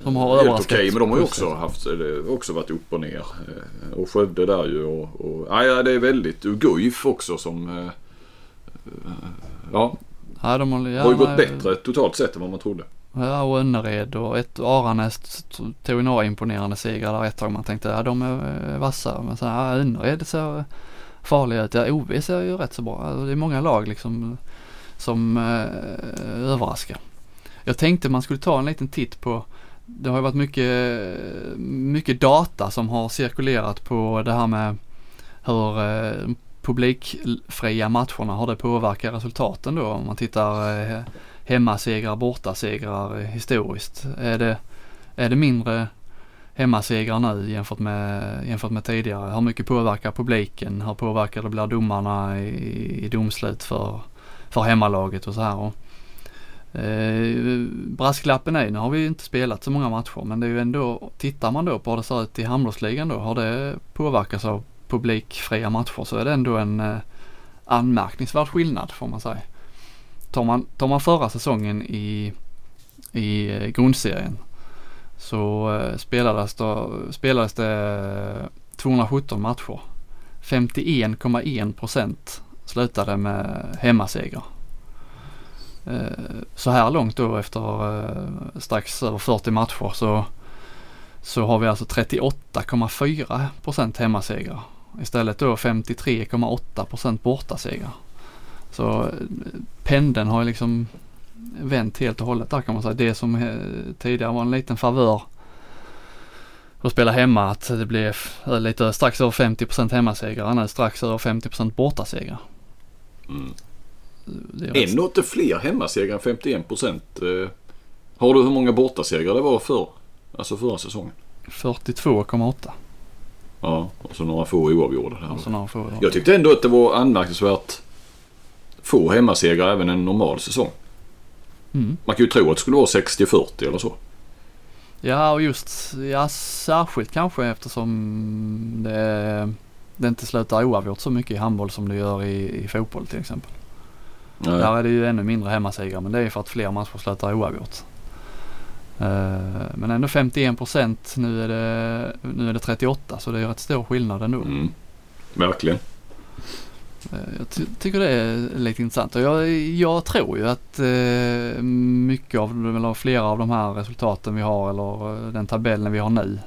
som har Helt okej, okay, men de har ju också haft, också varit upp och ner. Och Skövde där ju och, och ja, det är väldigt, och Guif också som, ja. ja de har, ja, har ju gått bättre totalt sett än vad man trodde. Ja, och Önnered och ett, Aranäs tog några imponerande segrar där ett tag. Man tänkte ja de är eh, vassa. Men sen ja, Önnered ser farliga ut. Ja, OV ser ju rätt så bra. Alltså, det är många lag liksom eh, som eh, överraskar. Jag tänkte man skulle ta en liten titt på det har ju varit mycket, mycket data som har cirkulerat på det här med hur eh, publikfria matcherna, har det påverkat resultaten då? Om man tittar eh, hemmasegrar, bortasegrar historiskt? Är det, är det mindre hemmasegrar nu jämfört med, jämfört med tidigare? Hur mycket påverkar publiken? Hur påverkar det blir domarna i, i domslut för, för hemmalaget och så här? Och, eh, brasklappen är, nu har vi inte spelat så många matcher men det är ju ändå, tittar man då på hur det ser ut i handbollsligan då, har det påverkats av publikfria matcher så är det ändå en eh, anmärkningsvärd skillnad får man säga. Tar man, tar man förra säsongen i, i eh, grundserien så eh, spelades, det, spelades det 217 matcher. 51,1 procent slutade med hemmasegrar. Eh, så här långt då efter strax över 40 matcher så, så har vi alltså 38,4 procent hemmasegrar. Istället då 53,8 procent bortasegrar. Så pendeln har ju liksom vänt helt och hållet där kan man säga. Det som eh, tidigare var en liten favör att spela hemma att det blev lite strax över 50% hemmasegrar. Nu strax över 50% bortasegrar. Mm. Ändå inte fler hemmasegrar än 51%. Eh, har du hur många bortasegrar det var för? Alltså förra säsongen? 42,8. Ja, och så några få oavgjorda. Jag tyckte ändå att det var anmärkningsvärt få hemmasegrar även en normal säsong. Mm. Man kan ju tro att det skulle vara 60-40 eller så. Ja och just, ja särskilt kanske eftersom det, det inte slutar oavgjort så mycket i handboll som det gör i, i fotboll till exempel. Nej. Där är det ju ännu mindre hemmasegrar men det är för att fler matcher slutar oavgjort. Uh, men ändå 51 procent, nu, är det, nu är det 38 så det är rätt stor skillnad ändå. Mm. Verkligen. Eh, jag ty tycker det är lite intressant och jag, jag tror ju att eh, mycket av, eller flera av de här resultaten vi har eller eh, den tabellen vi har nu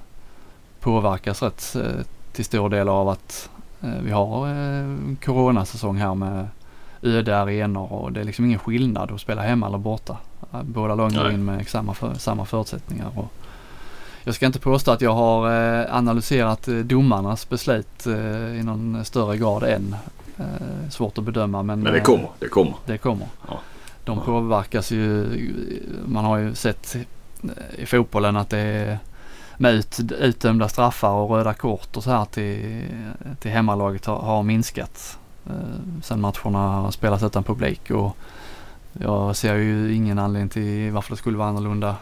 påverkas rätt eh, till stor del av att eh, vi har eh, coronasäsong här med öde arenor och det är liksom ingen skillnad att spela hemma eller borta. Båda lagen går in med samma, för, samma förutsättningar. Och jag ska inte påstå att jag har analyserat domarnas beslut i någon större grad än. Eh, svårt att bedöma men, men det kommer, det kommer. Det kommer. Ja. De ja. påverkas ju, man har ju sett i fotbollen att det är med ut, utdömda straffar och röda kort och så här till, till hemmalaget har, har minskat. Eh, sen matcherna har spelats utan publik och jag ser ju ingen anledning till varför det skulle vara annorlunda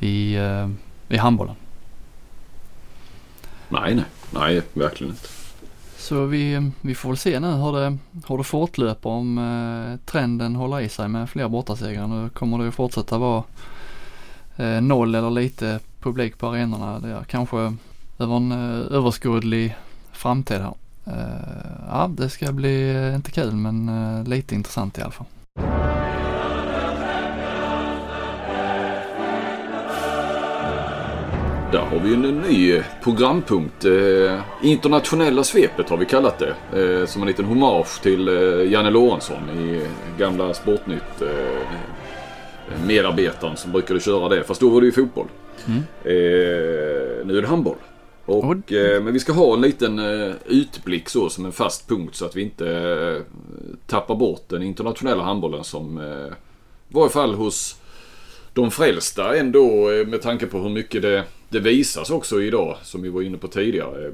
i, eh, i handbollen. Nej, nej, nej, verkligen inte. Så vi, vi får väl se nu hur det, hur det fortlöper om eh, trenden håller i sig med fler bortasegrar. Nu kommer det ju fortsätta vara eh, noll eller lite publik på arenorna. Det är kanske över en eh, överskådlig framtid här. Eh, ja, det ska bli eh, inte kul men lite intressant i alla fall. Där har vi en ny programpunkt. Eh, internationella svepet har vi kallat det. Eh, som en liten hommage till eh, Janne Lorentzon i gamla Sportnytt. Eh, medarbetaren som brukade köra det. Fast då var det ju fotboll. Mm. Eh, nu är det handboll. Och, eh, men vi ska ha en liten eh, utblick så som en fast punkt så att vi inte eh, tappar bort den internationella handbollen som eh, i varje fall hos de frälsta ändå eh, med tanke på hur mycket det, det visas också idag som vi var inne på tidigare. Eh,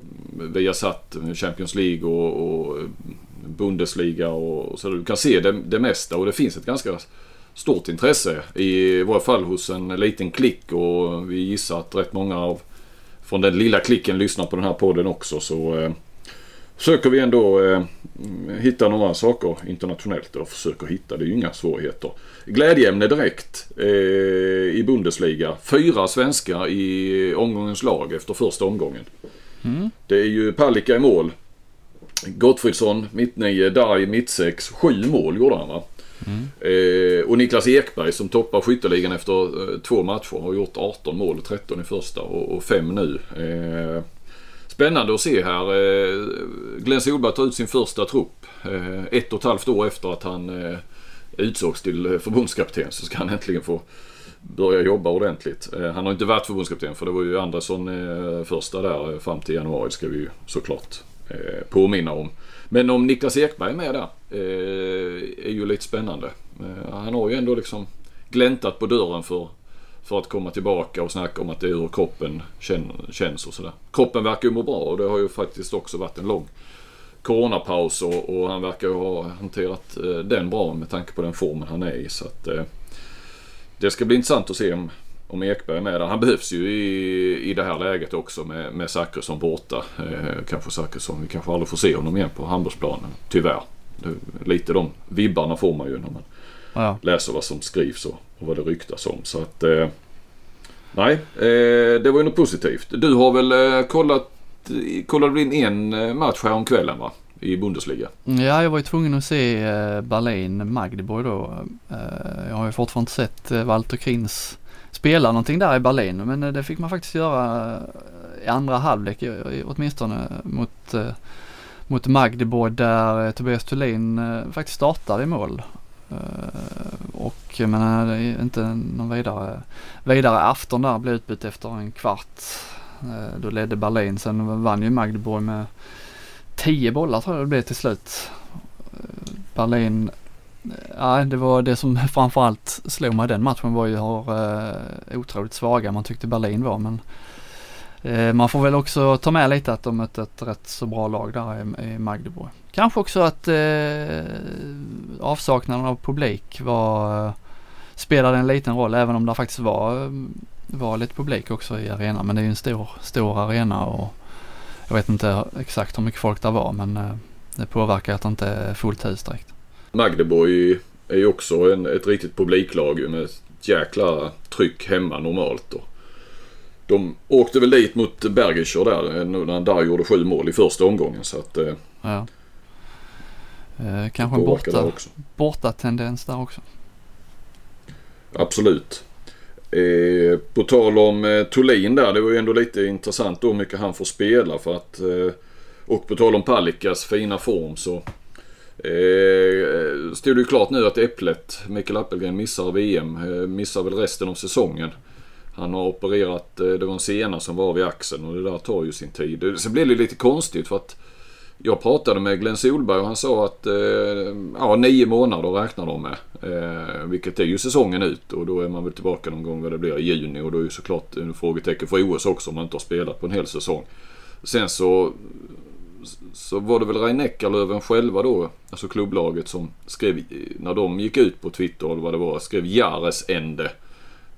vi har satt eh, Champions League och, och eh, Bundesliga och så. Du kan se det, det mesta och det finns ett ganska stort intresse i varje fall hos en liten klick och vi gissar att rätt många av från den lilla klicken lyssnar på den här podden också så eh, försöker vi ändå eh, hitta några saker internationellt. Och försöker hitta, det är ju inga svårigheter. Glädjeämne direkt eh, i Bundesliga. Fyra svenskar i omgångens lag efter första omgången. Mm. Det är ju Palicka i mål. Gottfridsson mittnio, Darj mittsex. Sju mål gjorde han va? Mm. Eh, och Niklas Ekberg som toppar skytteligan efter eh, två matcher har gjort 18 mål, 13 i första och 5 nu. Eh, Spännande att se här. Eh, Glenn Solberg tar ut sin första trupp. Eh, ett och ett halvt år efter att han eh, utsågs till förbundskapten så ska han äntligen få börja jobba ordentligt. Han har inte varit förbundskapten för det var ju Andersson första där fram till januari ska vi ju såklart påminna om. Men om Niklas Ekberg är med där är ju lite spännande. Han har ju ändå liksom gläntat på dörren för för att komma tillbaka och snacka om att det är hur kroppen känns och sådär. Kroppen verkar ju må bra och det har ju faktiskt också varit en lång coronapaus och, och han verkar ju ha hanterat eh, den bra med tanke på den formen han är i. Så att, eh, det ska bli intressant att se om, om Ekberg är med där. Han behövs ju i, i det här läget också med, med Zachrisson borta. Eh, kanske Zachrisson, vi kanske aldrig får se honom igen på handbollsplanen. Tyvärr. Det, lite de vibbarna får man ju när man ja. läser vad som skrivs och, och vad det ryktas om. Så att eh, nej, eh, det var ju något positivt. Du har väl eh, kollat, kollade in en eh, match här om kvällen va? I Bundesliga. Ja, jag var ju tvungen att se eh, Berlin Magdeburg då. Eh, jag har ju fortfarande inte sett Walter Krins spela någonting där i Berlin men det fick man faktiskt göra i andra halvlek åtminstone mot mot Magdeburg där Tobias Thulin faktiskt startade i mål. Eh, och jag menar, det är inte någon vidare, vidare afton där, blev utbytt efter en kvart. Eh, då ledde Berlin, sen vann ju Magdeburg med 10 bollar tror jag det blev till slut. Eh, Berlin, ja det var det som framförallt slog mig i den matchen var ju hur otroligt svaga man tyckte Berlin var men Eh, man får väl också ta med lite att de mötte ett rätt så bra lag där i, Magdeburg. Kanske också att eh, avsaknaden av publik var, eh, spelade en liten roll även om det faktiskt var, eh, var lite publik också i arenan. Men det är ju en stor, stor arena och jag vet inte exakt hur mycket folk det var men eh, det påverkar att det inte är fullt hus direkt. Magdeborg är ju också en, ett riktigt publiklag med ett jäkla tryck hemma normalt. Då de åkte väl dit mot Bergischer där när Dar gjorde sju mål i första omgången. Så att, eh, ja. Eh, kanske en borta, borta tendens där också. Absolut. Eh, på tal om eh, Tolin där, det var ju ändå lite intressant då hur mycket han får spela för att eh, och på tal om Palikas fina form så eh, stod det ju klart nu att Äpplet, Mikael Appelgren, missar VM. Eh, missar väl resten av säsongen. Han har opererat, eh, det var en sena som var vid axeln och det där tar ju sin tid. Sen blev det lite konstigt för att jag pratade med Glenn Solberg och han sa att eh, ja, nio månader räknar de med. Eh, vilket är ju säsongen ut och då är man väl tillbaka någon gång vad det blir i juni och då är ju såklart en frågetecken för OS också om man inte har spelat på en hel säsong. Sen så, så var det väl Rein Eckerlöven själva då, alltså klubblaget som skrev, när de gick ut på Twitter eller vad det var, skrev Jares ände.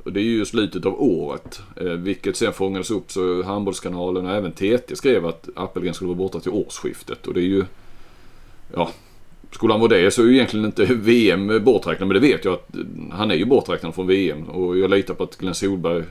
Och det är ju slutet av året. Eh, vilket sen fångades upp så Handbollskanalen och även TT skrev att Appelgren skulle vara borta till årsskiftet. Och det är ju... Ja. Skulle han vara det så är ju egentligen inte VM borträknat. Men det vet jag att eh, han är ju borträknad från VM. Och jag litar på att Glenn Solberg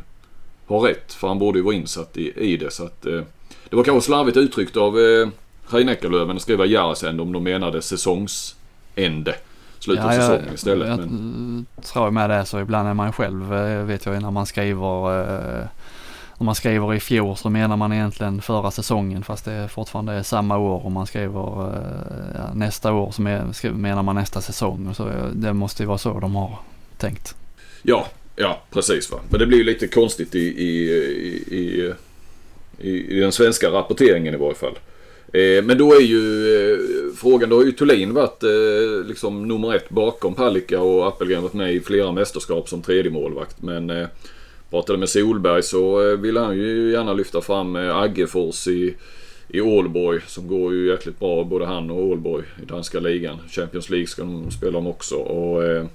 har rätt. För han borde ju vara insatt i, i det. Så att... Eh, Det var kanske slarvigt uttryckt av eh, Reineckerlöven att skriva Jarasend om de menade säsongsände. Slutet av säsongen istället. Jag, men... tror med det så ibland är man själv, eh, vet jag när man skriver eh, om man skriver i fjol så menar man egentligen förra säsongen fast det är fortfarande samma år. Om man skriver eh, ja, nästa år så menar man nästa säsong. Så det måste ju vara så de har tänkt. Ja, ja precis va. Men det blir ju lite konstigt i, i, i, i, den svenska rapporteringen i varje fall. Men då är ju frågan, då har ju Thulin varit eh, liksom nummer ett bakom Palicka och Appelgren varit med i flera mästerskap som tredje målvakt. Men eh, pratade med Solberg så eh, ville han ju gärna lyfta fram eh, Aggefors i, i Ålborg som går ju jäkligt bra både han och Ålborg i danska ligan. Champions League ska de spela om också. Och, eh,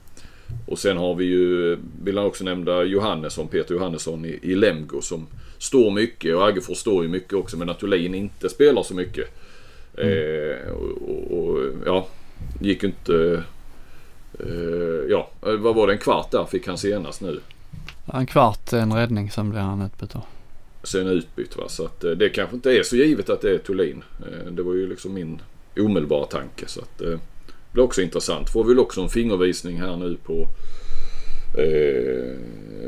och sen har vi ju, vill han också nämna Johannesson, Peter Johannesson i, i Lemgo som står mycket och Aggefors står ju mycket också men att Thulin inte spelar så mycket. Mm. Eh, och, och, och, ja, gick inte... Eh, ja, vad var det? En kvart där fick han senast nu. En kvart en räddning, sen blir han utbytt då. Sen utbytt va, så att eh, det kanske inte är så givet att det är Thulin. Eh, det var ju liksom min omedelbara tanke så att eh, det blir också intressant. Får väl också en fingervisning här nu på,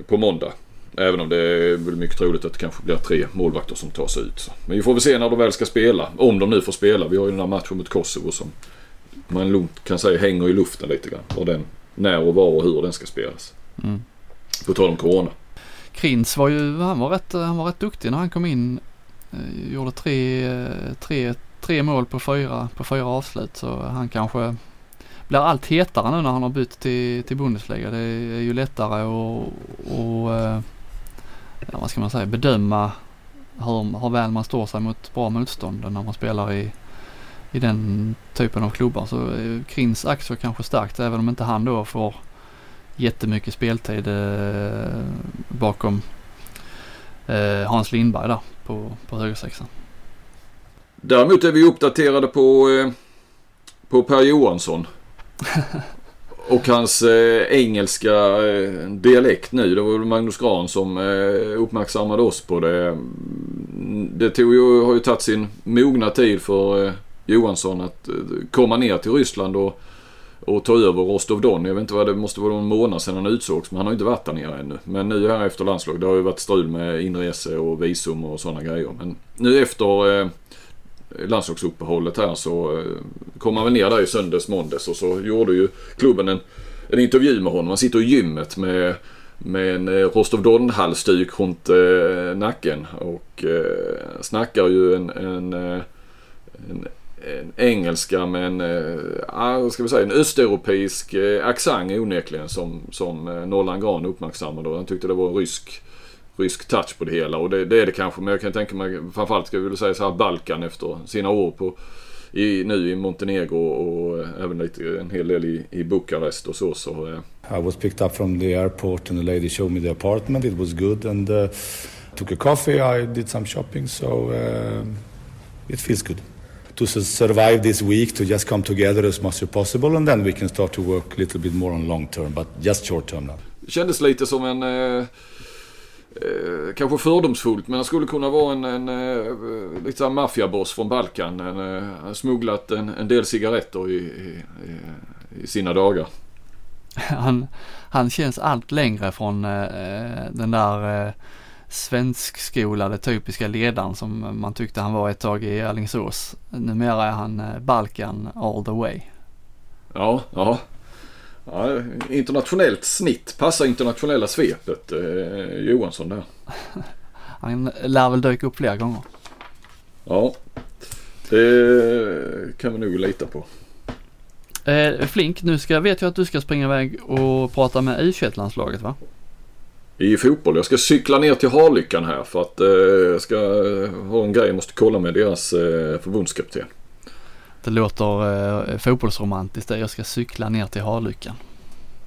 på måndag. Även om det är väl mycket troligt att det kanske blir tre målvakter som tas ut. Så. Men vi får väl se när de väl ska spela. Om de nu får spela. Vi har ju den här matchen mot Kosovo som man lugnt kan säga hänger i luften lite grann. Och den, när och var och hur den ska spelas. Mm. På tal om corona. Krins var ju, han var rätt, han var rätt duktig när han kom in. Eh, gjorde tre, tre, tre mål på fyra, på fyra avslut så han kanske blir allt hetare nu när han har bytt till, till Bundesliga. Det är ju lättare att, och, ja, vad ska man säga, bedöma hur, hur väl man står sig mot bra motstånd när man spelar i, i den typen av klubbar. Så eh, Krins aktier kanske starkt även om inte han då får jättemycket speltid eh, bakom eh, Hans Lindberg där på, på högersexan. Däremot är vi uppdaterade på, eh, på Per Johansson. Och hans eh, engelska eh, dialekt nu. Det var Magnus Gran som eh, uppmärksammade oss på det. Mm, det tog ju, har ju tagit sin mogna tid för eh, Johansson att eh, komma ner till Ryssland och och ta över Rostov Don. Jag vet inte vad det måste vara någon månad sedan han utsågs men han har inte varit där nere ännu. Men nu här efter landslaget. det har ju varit strul med inrese och visum och sådana grejer. Men nu efter eh, landslagsuppehållet här så eh, kom han väl ner där i söndags, måndags och så gjorde ju klubben en, en intervju med honom. Han sitter i gymmet med med en eh, Rostov Don-halsduk runt eh, nacken och eh, snackar ju en, en, eh, en en engelska med en, eh, ah, ska vi säga, en östeuropeisk eh, accent onekligen som, som eh, Nollan Gran uppmärksammade. och Han tyckte det var en rysk, rysk touch på det hela och det, det är det kanske. Men jag kan tänka mig framförallt ska vi vilja säga så här Balkan efter sina år på i, nu i Montenegro och även lite, en hel del i, i Bukarest och så. så I was picked up from the airport and the lady showed me the apartment. It was good and uh, took a coffee. I did some shopping so uh, it feels good to survive this week, to just come together as much as possible and then we can start to work a little bit more on long term, but just short term now. Det kändes lite som en, eh, eh, kanske fördomsfullt, men han skulle kunna vara en, en eh, lite maffiaboss från Balkan. En, eh, smugglat en, en del cigaretter i, i, i sina dagar. Han, han känns allt längre från eh, den där eh, svenskskolade typiska ledaren som man tyckte han var ett tag i Alingsås. Numera är han eh, Balkan all the way. Ja, ja. Ja internationellt snitt, passar internationella svepet eh, Johansson där. han lär väl dyka upp fler gånger. Ja, det kan vi nog lita på. Eh, Flink, nu ska, vet jag att du ska springa iväg och prata med U21-landslaget va? i fotboll. Jag ska cykla ner till Harlyckan här för att eh, jag ska ha en grej jag måste kolla med deras eh, förbundskapten. Det låter eh, fotbollsromantiskt det. Jag ska cykla ner till Harlyckan.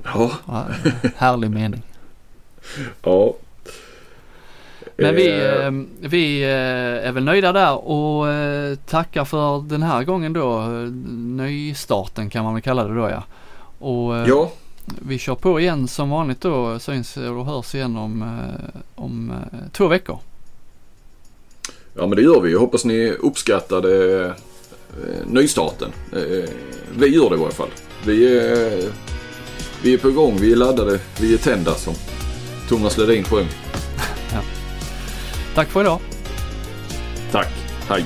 Ja. ja härlig mening. Ja. Men vi, eh, eh vi eh, är väl nöjda där och tackar för den här gången då. Nystarten kan man väl kalla det då ja. Och, ja vi kör på igen som vanligt då. Syns och hörs igen om, om två veckor. Ja men det gör vi. Jag hoppas ni uppskattade nystarten. Eh, vi gör det i alla fall. Vi är, vi är på gång, vi är laddade, vi är tända som Thomas Ledin sjöng. ja. Tack för idag. Tack, hej.